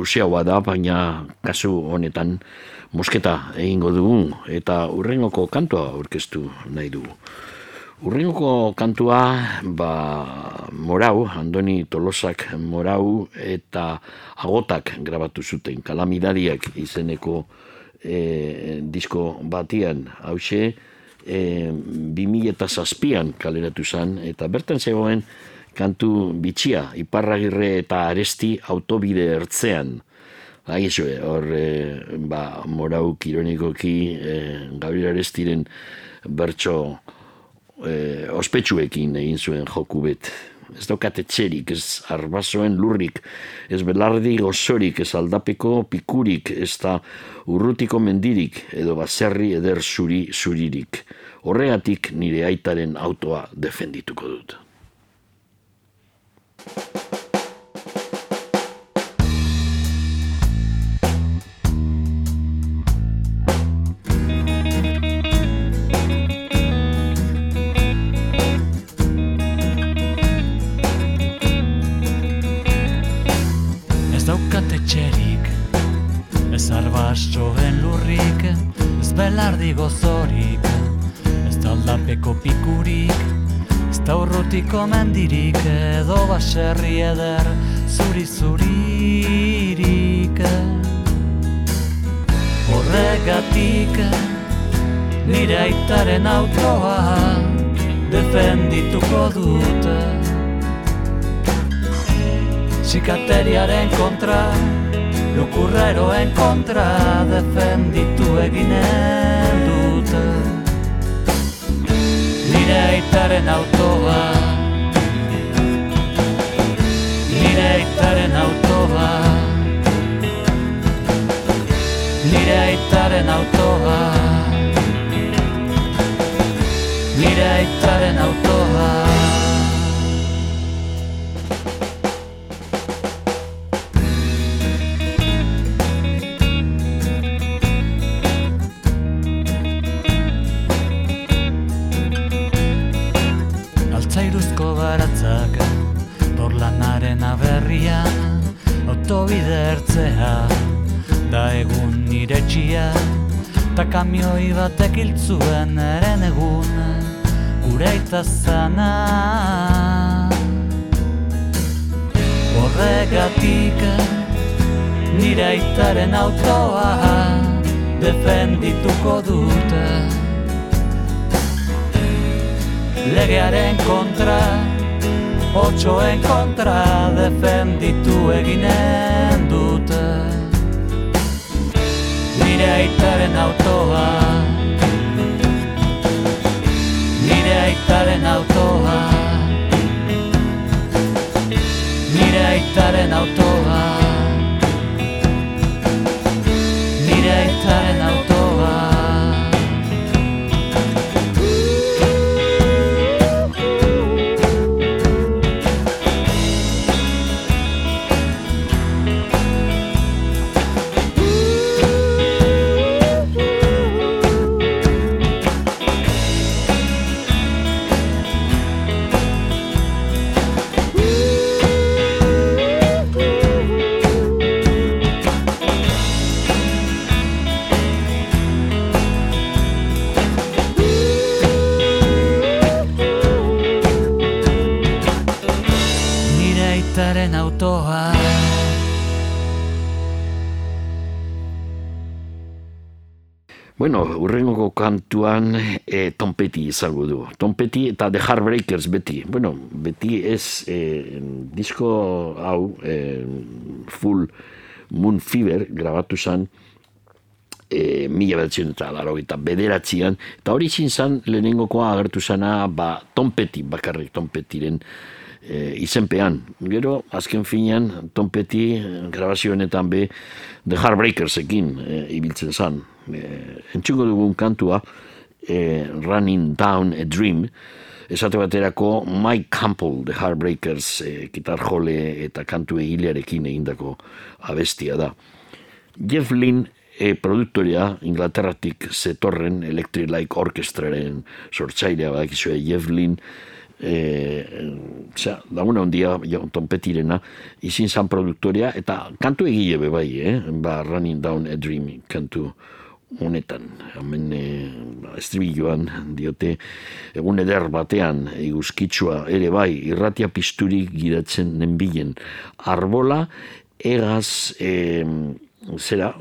Luzeagoa da, baina kasu honetan mosketa egingo dugu eta urrengoko kantua aurkeztu nahi dugu. Urrengoko kantua, ba, Morau, Andoni Tolosak Morau eta Agotak grabatu zuten, kalamidariak izeneko e, disko batian, hause, e, 2007an kaleratu zen, eta bertan zegoen kantu bitxia, iparragirre eta aresti autobide ertzean. Aizu, hor, e, ba, morau kironikoki e, Gabriel Arestiren bertso e, ospetsuekin egin zuen joku bet. Ez daukat etxerik, ez arbasoen lurrik, ez belardi gozorik, ez aldapeko pikurik, ez da urrutiko mendirik, edo baserri eder zuri zuririk. Horregatik nire aitaren autoa defendituko dut.
Ez daukat etxerik, ez arbasoen lurrik, ez belardi gozorik, ez taldapeko pikurik, ez da urrutiko mendirik, edo baserri eder zuri zuririk. Horregatik, nire aitaren autoa defendituko dute. Sikateriaren kontra, lukurreroen kontra defenditu eginen dute. Nire aitaren autoa, nire aitaren autoa, nire aitaren autoa, nire aitaren autoa. Baratzak Porlanaren aberria Autobide ertzea. Da egun nire txia Ta kamioi batek hiltzuen eren egun Gure aita zana Horregatik Nire aitaren autoa Defendituko dute. Legearen kontra Otxoen kontra defenditu eginen dute
tompeti izango du. Tompeti eta The Heartbreakers beti. Bueno, beti ez e, disko hau e, Full Moon Fever grabatu zen e, mila behatzen eta laro eta bederatzean. Eta hori izin zen lehenengokoa agertu zana ba, tompeti, bakarrik tompetiren e, izenpean. Gero, azken finean, tompeti grabazioenetan be The Heartbreakersekin e, ibiltzen zen. E, entxuko dugun kantua, e, Running Down a Dream, esate baterako Mike Campbell, The Heartbreakers, e, gitarjole eta kantu egilearekin egindako abestia da. Jeff Lynne e, produktorea Inglaterratik zetorren Electric Light Orchestraren sortzailea badakizue Jeff Lynne e, osea, laguna ondia tonpetirena izin zan produktorea eta kantu egile be bai, eh? ba, Running Down a Dream kantu honetan, hemen e, estribilloan diote egun eder batean eguzkitsua ere bai irratia pisturik gidatzen nenbilen. Arbola egaz e, zera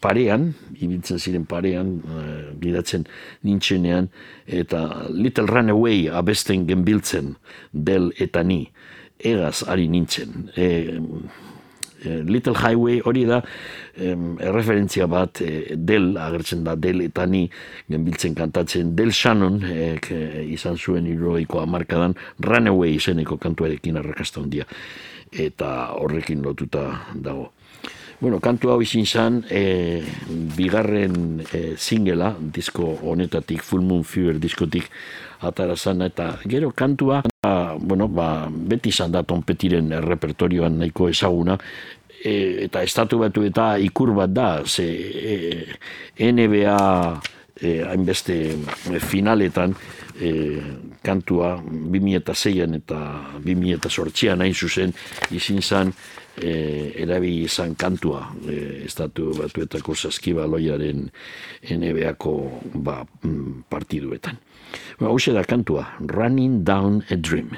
parean, ibiltzen ziren parean, uh, gidatzen nintzenean, eta Little Runaway abesten genbiltzen del eta ni, egaz ari nintzen. E, e, Little Highway hori da em, erreferentzia bat e, del, agertzen da del eta ni genbiltzen kantatzen del Shannon e, ke, izan zuen irroiko amarkadan Runaway izeneko kantuarekin arrakasta handia eta horrekin lotuta dago. Bueno, kantu hau izin zan, e, bigarren e, singela, disko honetatik, Full Moon Fever diskotik, atara zan, eta gero kantua, ba, bueno, ba, beti izan da tonpetiren repertorioan nahiko ezaguna, e, eta estatu batu eta ikur bat da, ze e, NBA e, hainbeste finaletan e, kantua 2006an eta 2008an hain zuzen izin zan e, erabili izan kantua e, estatu batuetako saskibaloiaren NBA-ko ba, mm, partiduetan. Ba, Hauxe da kantua, Running Down a Dream.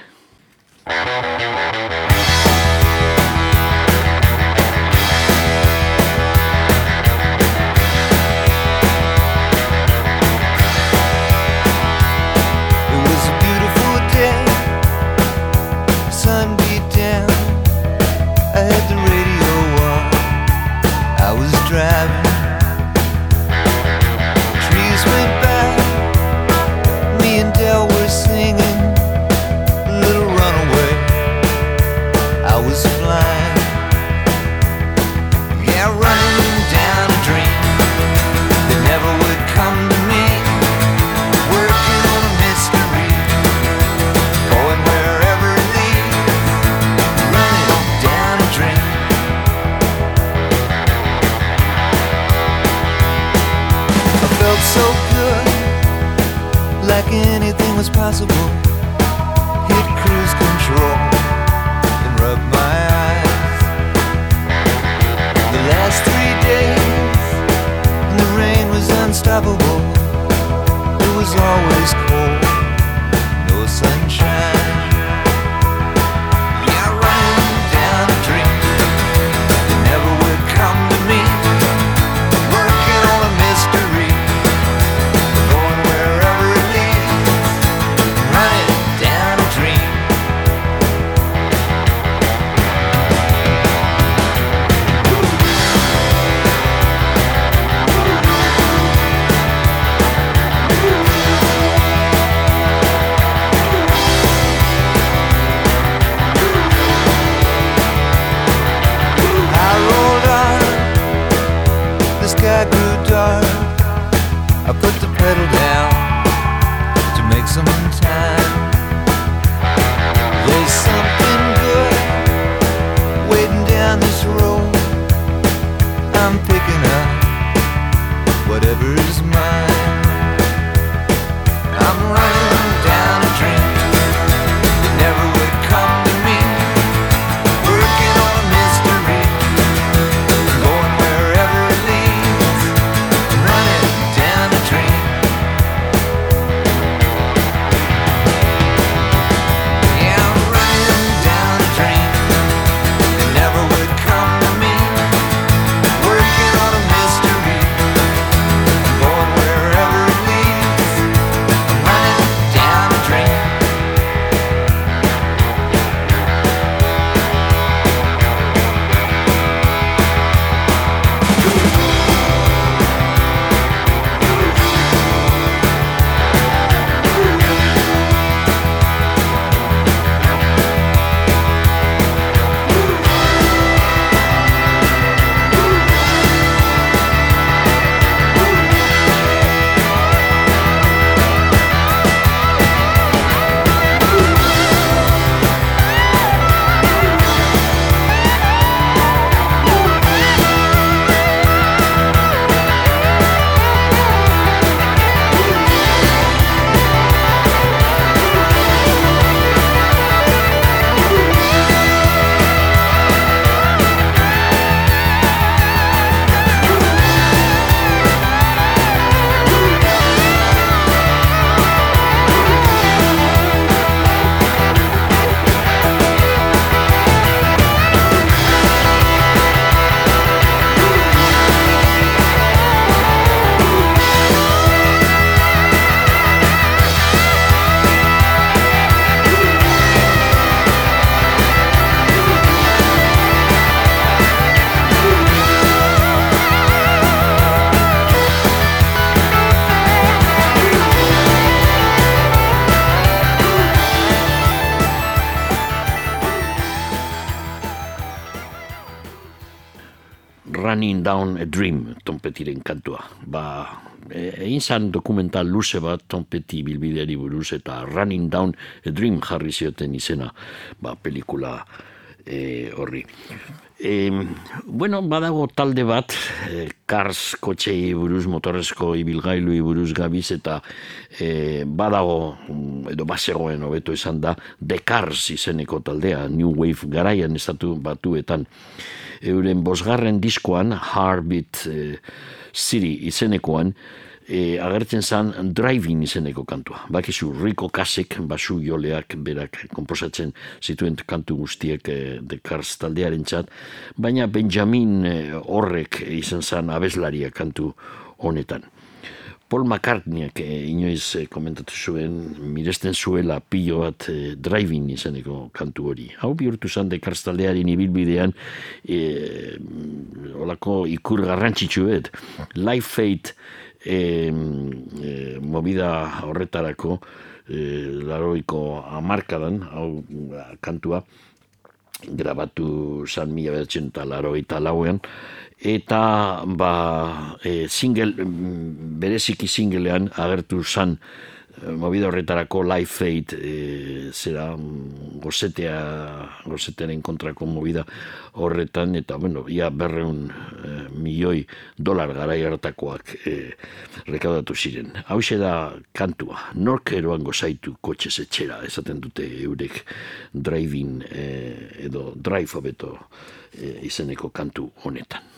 Down a Dream
trompetiren kantua. Ba, e- egin zan dokumental luze bat trompeti bilbideari buruz eta Running Down a Dream jarri zioten izena ba, pelikula e, horri. E, bueno, badago talde bat, e, Cars kotxei buruz, motorrezko ibilgailu buruz gabiz, eta e, badago, edo bazegoen hobeto esan da, The Cars izeneko taldea, New Wave garaian estatu batuetan. Euren bosgarren diskoan, Heartbeat e, City izenekoan, e, agertzen zan driving izeneko kantua. Bakizu, Rico Kasek, basu joleak berak komposatzen zituen kantu guztiek e, The Cars taldearen txat, baina Benjamin e, horrek izan zan abeslaria kantu honetan. Paul McCartneyek inoiz e, komentatu zuen, miresten zuela pilo bat e, driving izeneko kantu hori. Hau bihurtu zan taldearen ibilbidean, e, olako ikur garrantzitsuet, Life Fate e, e, movida horretarako e, laroiko amarkadan, hau kantua, grabatu zan mila behatzen eta lauean, eta ba, e, single, mm, bereziki singlean agertu zan e, movida horretarako Life Fate e, zera mm, gozetea gozetearen kontrako movida horretan eta bueno, ia berreun e, milioi dolar garai hartakoak e, rekaudatu ziren. Hau da kantua, nork eroan gozaitu kotxez etxera, esaten dute eurek driving e, edo drive hobeto e, izeneko kantu honetan.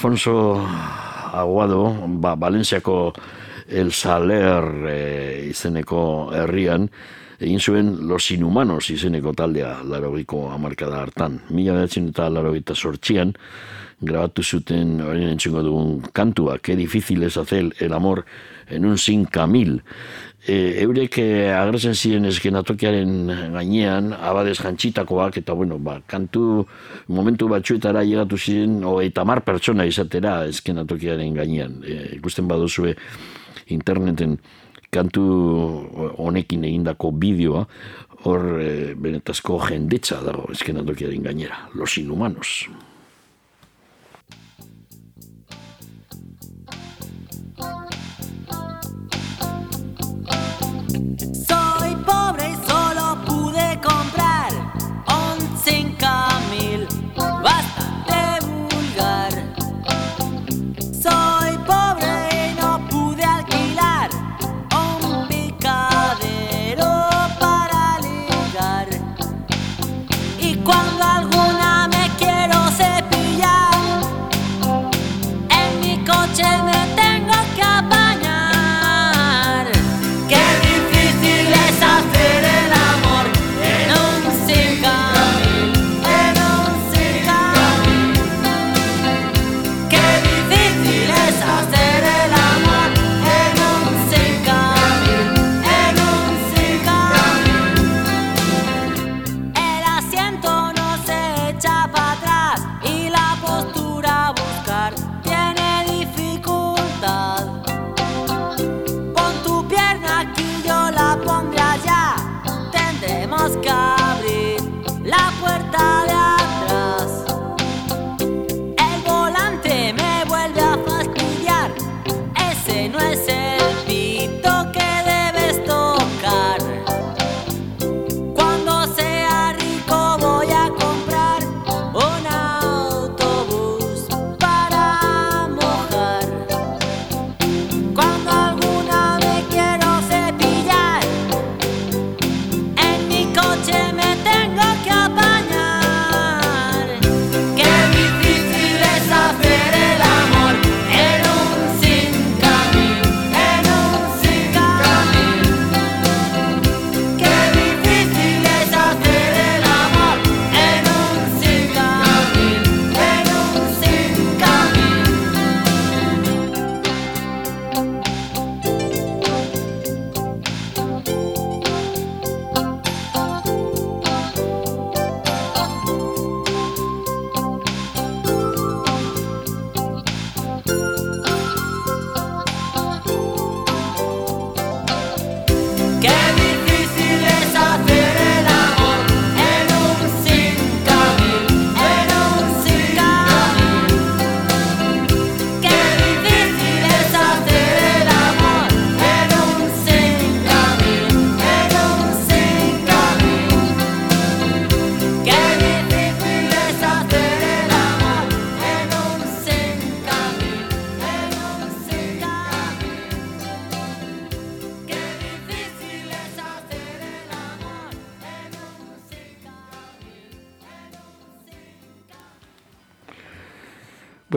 Alfonso Aguado, ba, Valenciako El Saler e, izeneko herrian, egin zuen Los Inhumanos izeneko taldea larogiko amarkada hartan. Mila behatzen eta larogita sortxian, grabatu zuten horien entzungo dugun kantua, que difícil es hacer el amor en un cinca mil. E, eurek e, agertzen ziren eskenatokiaren gainean, abadez jantzitakoak, eta bueno, ba, kantu momentu batzuetara llegatu ziren, o eta mar pertsona izatera eskenatokiaren gainean. E, ikusten baduzue interneten kantu honekin egindako bideoa, hor e, benetazko jendetza dago eskenatokiaren gainera, los inhumanos.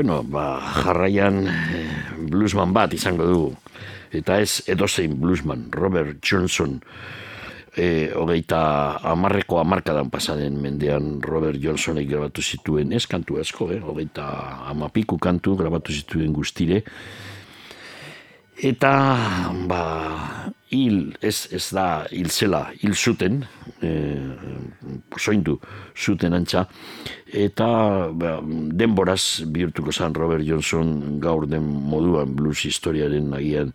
Bueno, ba, jarraian eh, bluesman bat izango dugu. Eta ez edozein bluesman, Robert Johnson. E, hogeita amarreko amarkadan pasaden mendean Robert Johnsonek grabatu zituen, ez kantu asko, eh? hogeita amapiku kantu grabatu zituen guztire. Eta, ba, hil, ez, ez da hil zela, hil zuten, e, soindu zuten antza, eta ba, denboraz bihurtuko zen Robert Johnson gaur den moduan blues historiaren agian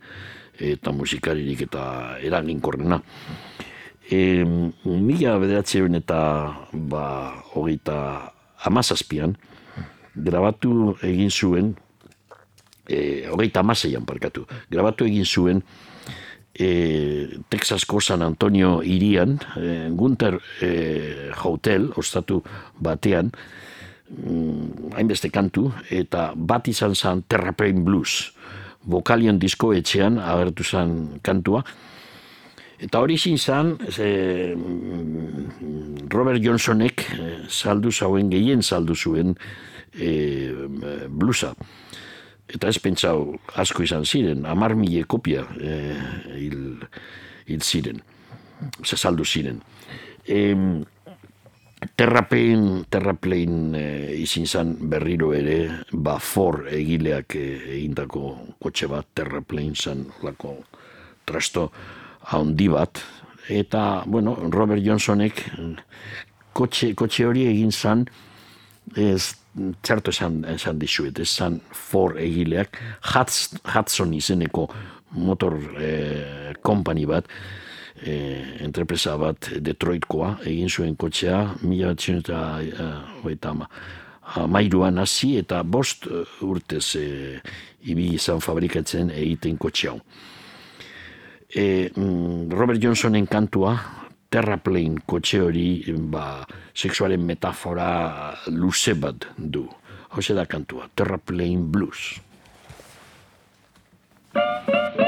eta musikaririk eta eraginkorrena. E, mila bederatzen eta ba, hogeita amazazpian, grabatu egin zuen, e, hogeita amaseian parkatu, grabatu egin zuen e, Texasko San Antonio irian, e, Gunter e, Hotel, ostatu batean, mm, hainbeste kantu, eta bat izan zen Terraplane Blues, vokalion disko etxean agertu zen kantua, Eta hori zin zan, ze, mm, Robert Johnsonek eh, saldu zauen, gehien saldu zuen
e, blusa. Eta ez pentsau asko izan ziren, amar mile kopia e, hil, hil ziren, ze saldu ziren. E, terrapein, terrapein e, izin zan berriro ere, ba for egileak e, egindako kotxe bat, terrapein zan lako trasto handi bat, eta, bueno, Robert Johnsonek kotxe, kotxe hori egin zan, ez txarto esan, esan dizuet, esan for egileak, Hudson, Hudson izeneko motor eh, company bat, eh, entrepresa bat Detroitkoa, egin zuen kotxea, mila batzion eta eh, ama, amairuan hasi eta bost eh, urtez eh, ibi izan fabrikatzen egiten kotxe hau. E, Robert Johnsonen kantua, terraplane kotxe hori ba, sexualen metafora luze bat du. Hau da kantua, terraplane blues.
And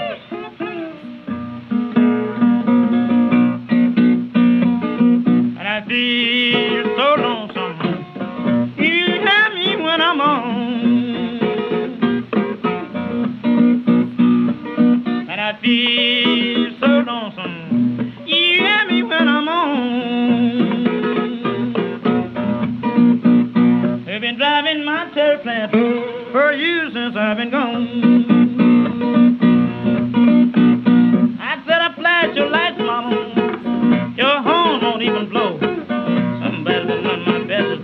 for you since I've been gone. I said I your lights, mama. Your horn won't even blow. My best down on this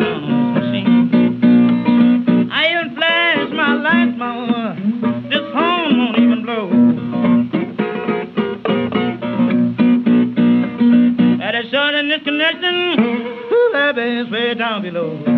machine. I even my lights, mama. This horn won't even blow. That is short connection. Ooh, that bass way down below.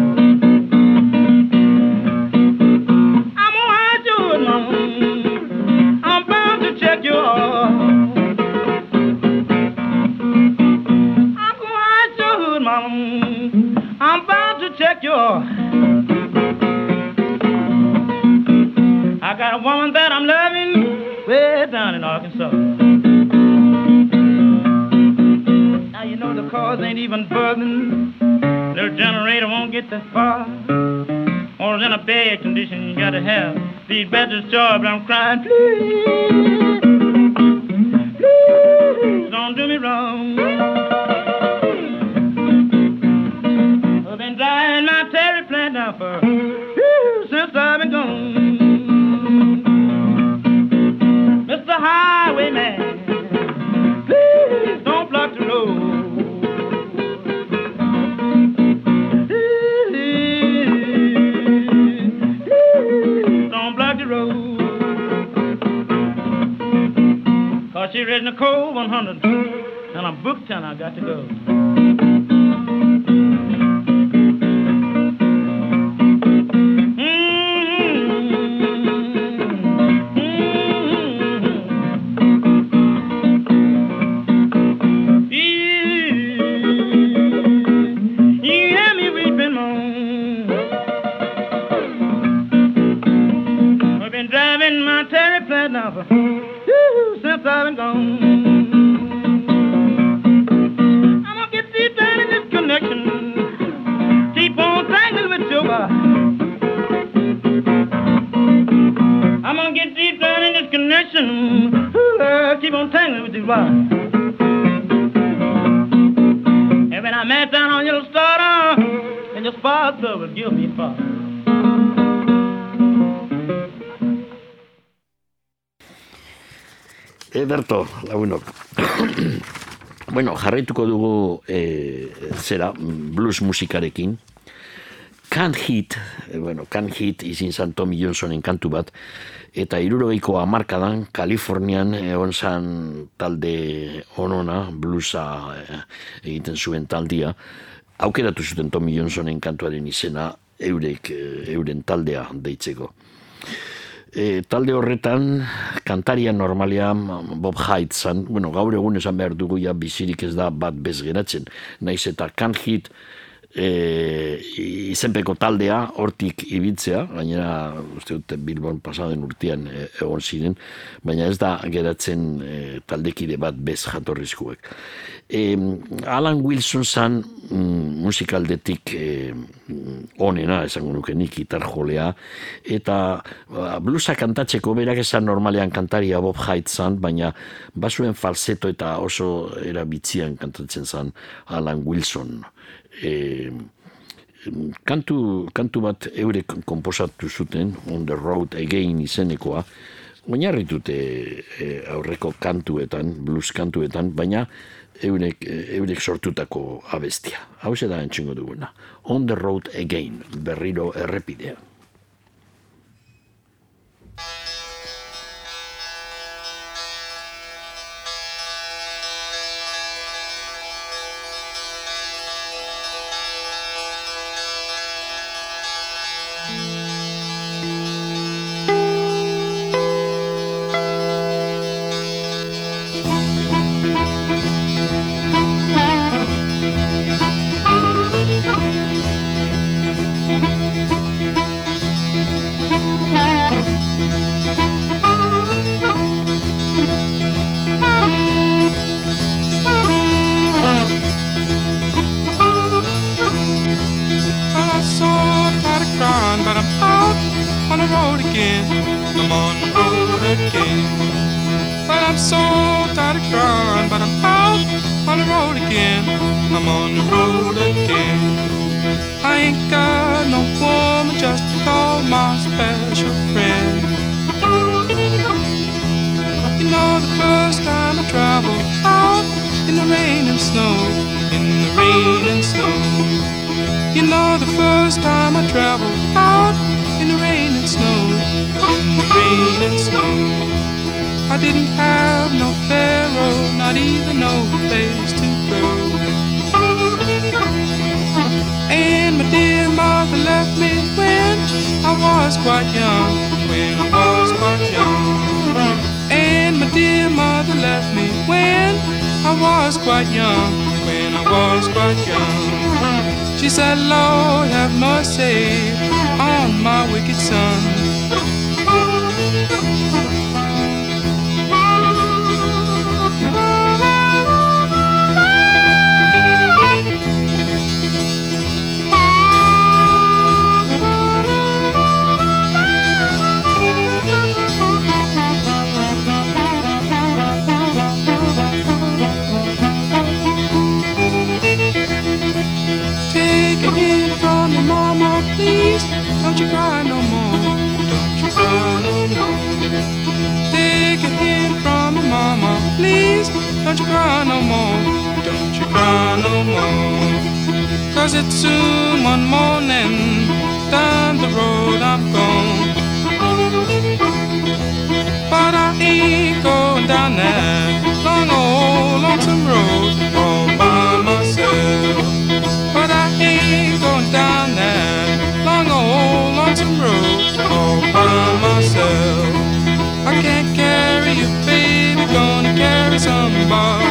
I'm loving way down in Arkansas. Now you know the cars ain't even buzzing. Little generator won't get that far. Or in a bad condition you gotta have. These batteries charged, but I'm crying, please. Please don't do me wrong. I've been driving my terry plant now for since I've been gone. Highwayman, please don't block the road. Don't block the road. Cause she read Nicole 100 and I'm booked and I got to go. For whew, since I've been gone. I'm gonna get deep down in this connection. Keep on tangling with wife. I'm gonna get deep down in this connection. Ooh, Lord, keep on tangling with your
Ederto, lagunok. bueno, jarraituko dugu e, zera, blues musikarekin. Can't Hit, e, bueno, Can't Hit izin zan Tommy Johnsonen kantu bat, eta irurogeiko amarkadan, Kalifornian egon zan talde onona, bluesa e, egiten zuen taldia, aukeratu zuten Tommy Johnsonen kantuaren izena eurek, euren taldea deitzeko. E, talde horretan, kantaria normalia Bob Hyde zan, bueno, gaur egun esan behar dugu ja bizirik ez da bat bez geratzen, naiz eta Can't Hit e, izenpeko taldea hortik ibiltzea, gainera uste dute Bilbon pasaden urtean e, egon ziren, baina ez da geratzen e, taldekide bat bez jatorrizkuek. E, Alan Wilson zan mm, musikaldetik e, onena, esango nuke nik gitar jolea, eta ba, bluesa kantatzeko berak esan normalean kantaria Bob Hyde zan, baina basuen falseto eta oso erabitzian kantatzen zan Alan Wilson e, kantu, kantu bat eurek komposatu zuten, On the Road Again izenekoa, oinarritute e, aurreko kantuetan, blues kantuetan, baina eurek, eurek sortutako abestia. Hau da entxingo duguna. On the Road Again, berriro errepidea.
Was quite young. She said, Lord, have mercy on my wicked son. Don't you cry no more. Don't you cry no more. Take a hint from your mama, please. Don't you cry no more. Don't you cry no more. Cause it's soon one morning. Down the road I'm gone. But I ain't going down that long old lonesome road all by myself. But I ain't going down that myself. I can't carry you, baby, gonna carry somebody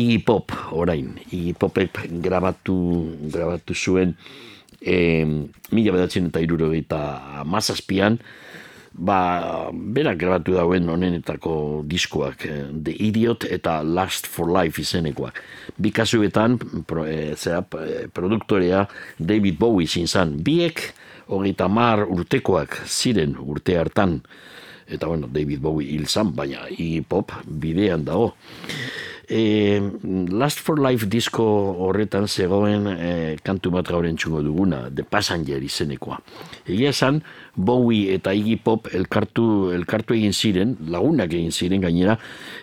Iggy Pop, orain, Iggy Popek grabatu, grabatu zuen e, mila bedatzen eta irurogeita mazazpian, ba, berak grabatu dauen honenetako diskoak, eh, The Idiot eta Last for Life izenekoak. Bi kasuetan, pro, e, zera, eh, produktorea David Bowie izin zan, biek hogeita mar urtekoak ziren urte hartan, eta bueno, David Bowie hil zan, baina Iggy Pop bidean dago. E, Last for Life disko horretan zegoen e, kantu bat gaur entxungo duguna, The Passenger izenekoa. Egia esan, Bowie eta Iggy Pop elkartu, elkartu egin ziren, lagunak egin ziren gainera,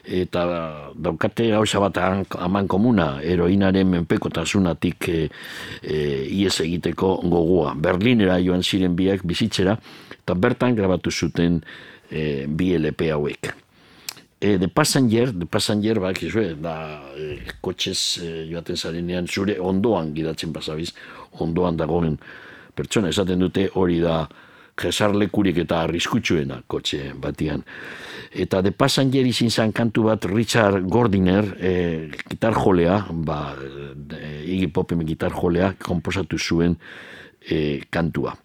eta daukate gauza bat aman komuna, heroinaren menpekotasunatik e, e, ies egiteko gogoa. Berlinera joan ziren biak bizitzera, eta bertan grabatu zuten e, bi LP hauek. E, the Passenger, The Passenger, bak, izue, da, e, kotxez e, joaten zarenean, zure ondoan gidatzen pasabiz, ondoan dagoen pertsona, esaten dute hori da jesarlekurik eta arriskutsuena kotxe batian. Eta The Passenger izin zan kantu bat Richard Gordiner, e, gitar jolea, ba, e, Iggy Popen gitar jolea, komposatu zuen e, kantua.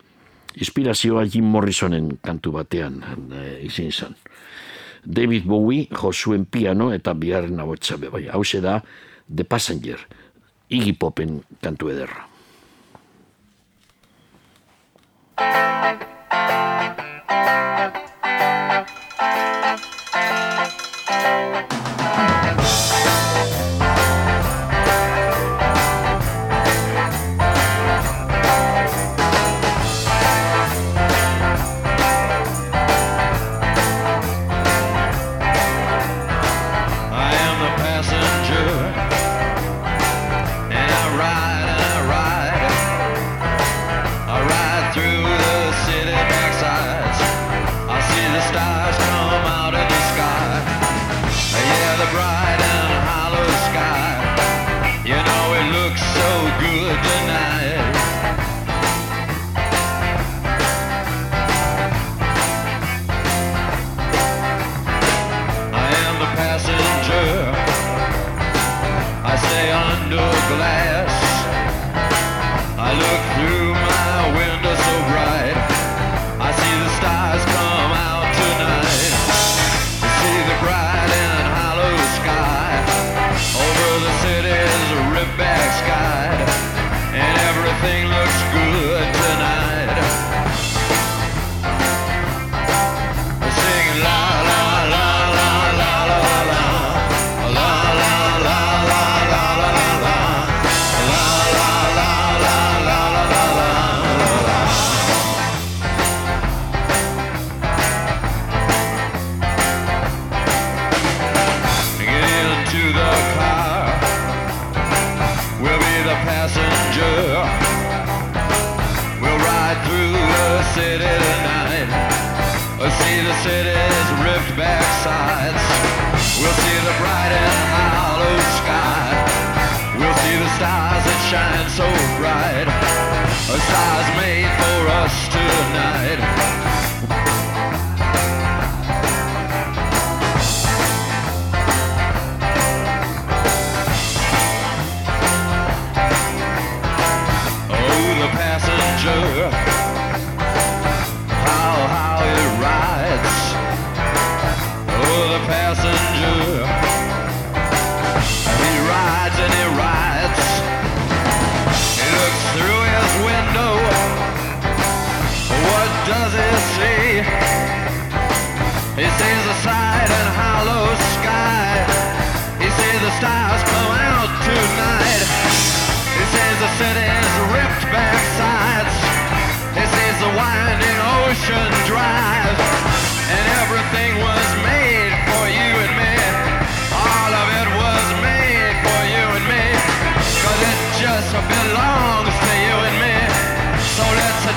Inspirazioa Jim Morrisonen kantu batean e, izin zan. David Bowie jo zuen piano eta biharren abotsa bai. Hau da The Passenger, Iggy Popen kantu ederra.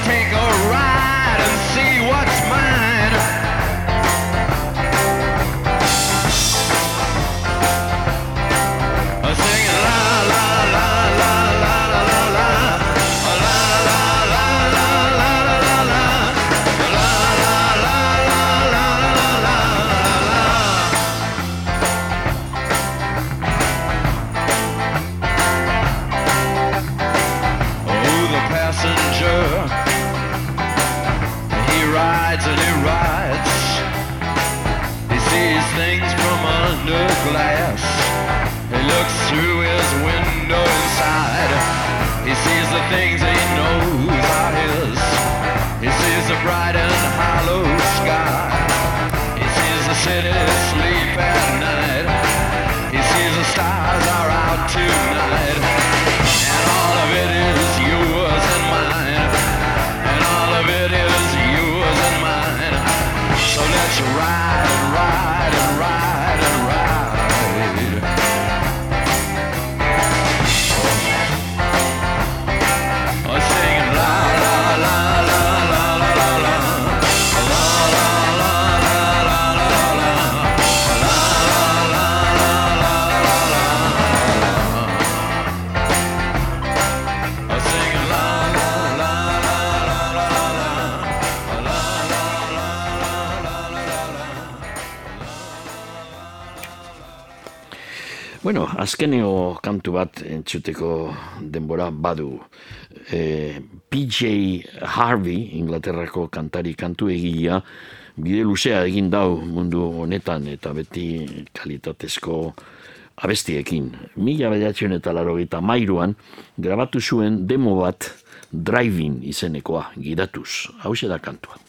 Take a ride
Bueno, azkeneo kantu bat entzuteko denbora badu. E, PJ Harvey, Inglaterrako kantari kantu egia, bide luzea egin dau mundu honetan eta beti kalitatezko abestiekin. Mila bederatzion eta laro mairuan, grabatu zuen demo bat driving izenekoa, gidatuz. Hau da kantua.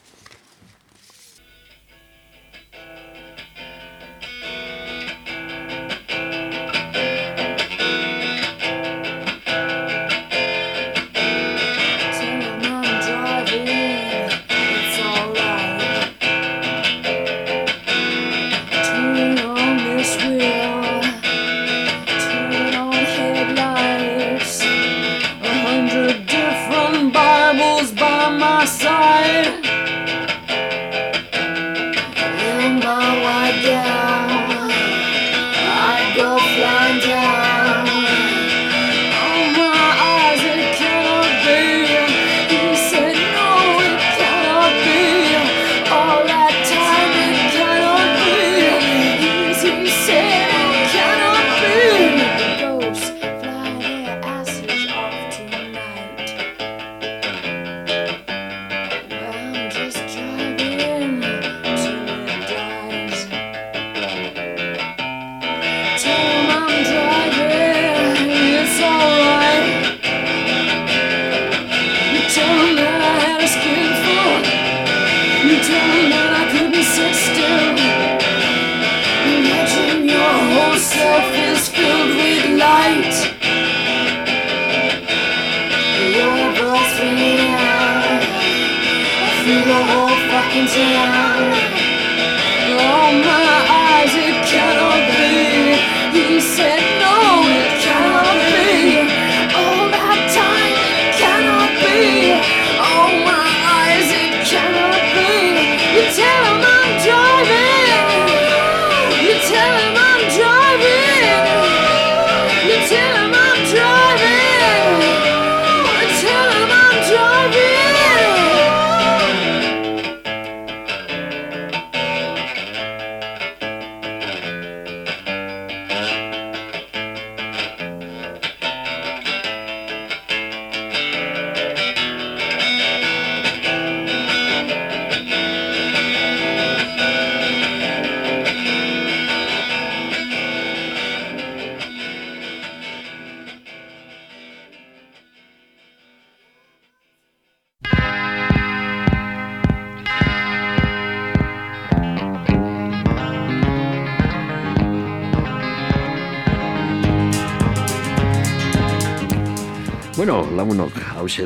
yourself is filled.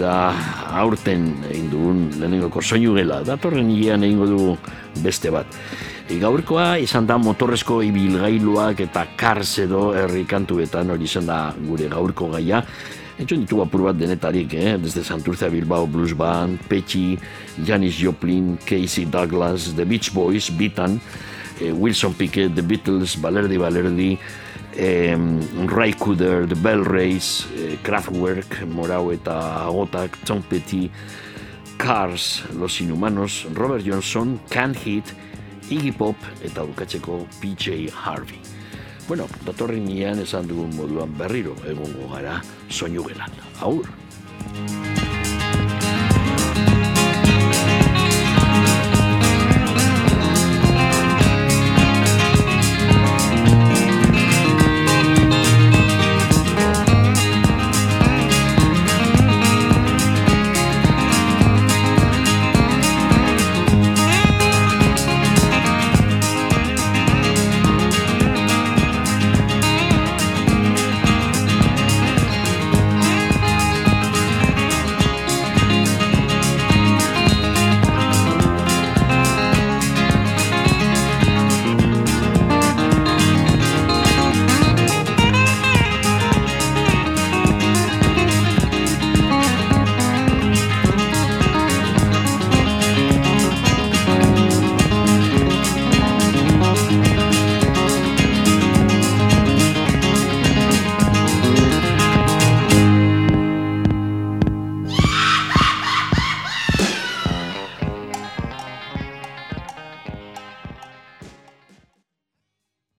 Da aurten egin dugun lehenengoko soinu gela, datorren hilean egingo du beste bat. E, gaurkoa izan da motorrezko ibilgailuak eta kars edo herri kantuetan hori izan da gure gaurko gaia. Entzun ditu apur bat denetarik, eh? desde Santurce a Bilbao Blues Band, Petty, Janis Joplin, Casey Douglas, The Beach Boys, Bitan, eh, Wilson Pickett, The Beatles, Balerdi Balerdi, eh, Ray Cooder, The Bell eh, Kraftwerk, Morau eta Agotak, Tom Petty, Cars, Los Inhumanos, Robert Johnson, Can Hit, Iggy Pop eta bukatzeko PJ Harvey. Bueno, datorren esan dugun moduan berriro egongo gara soinu gelan. Aur!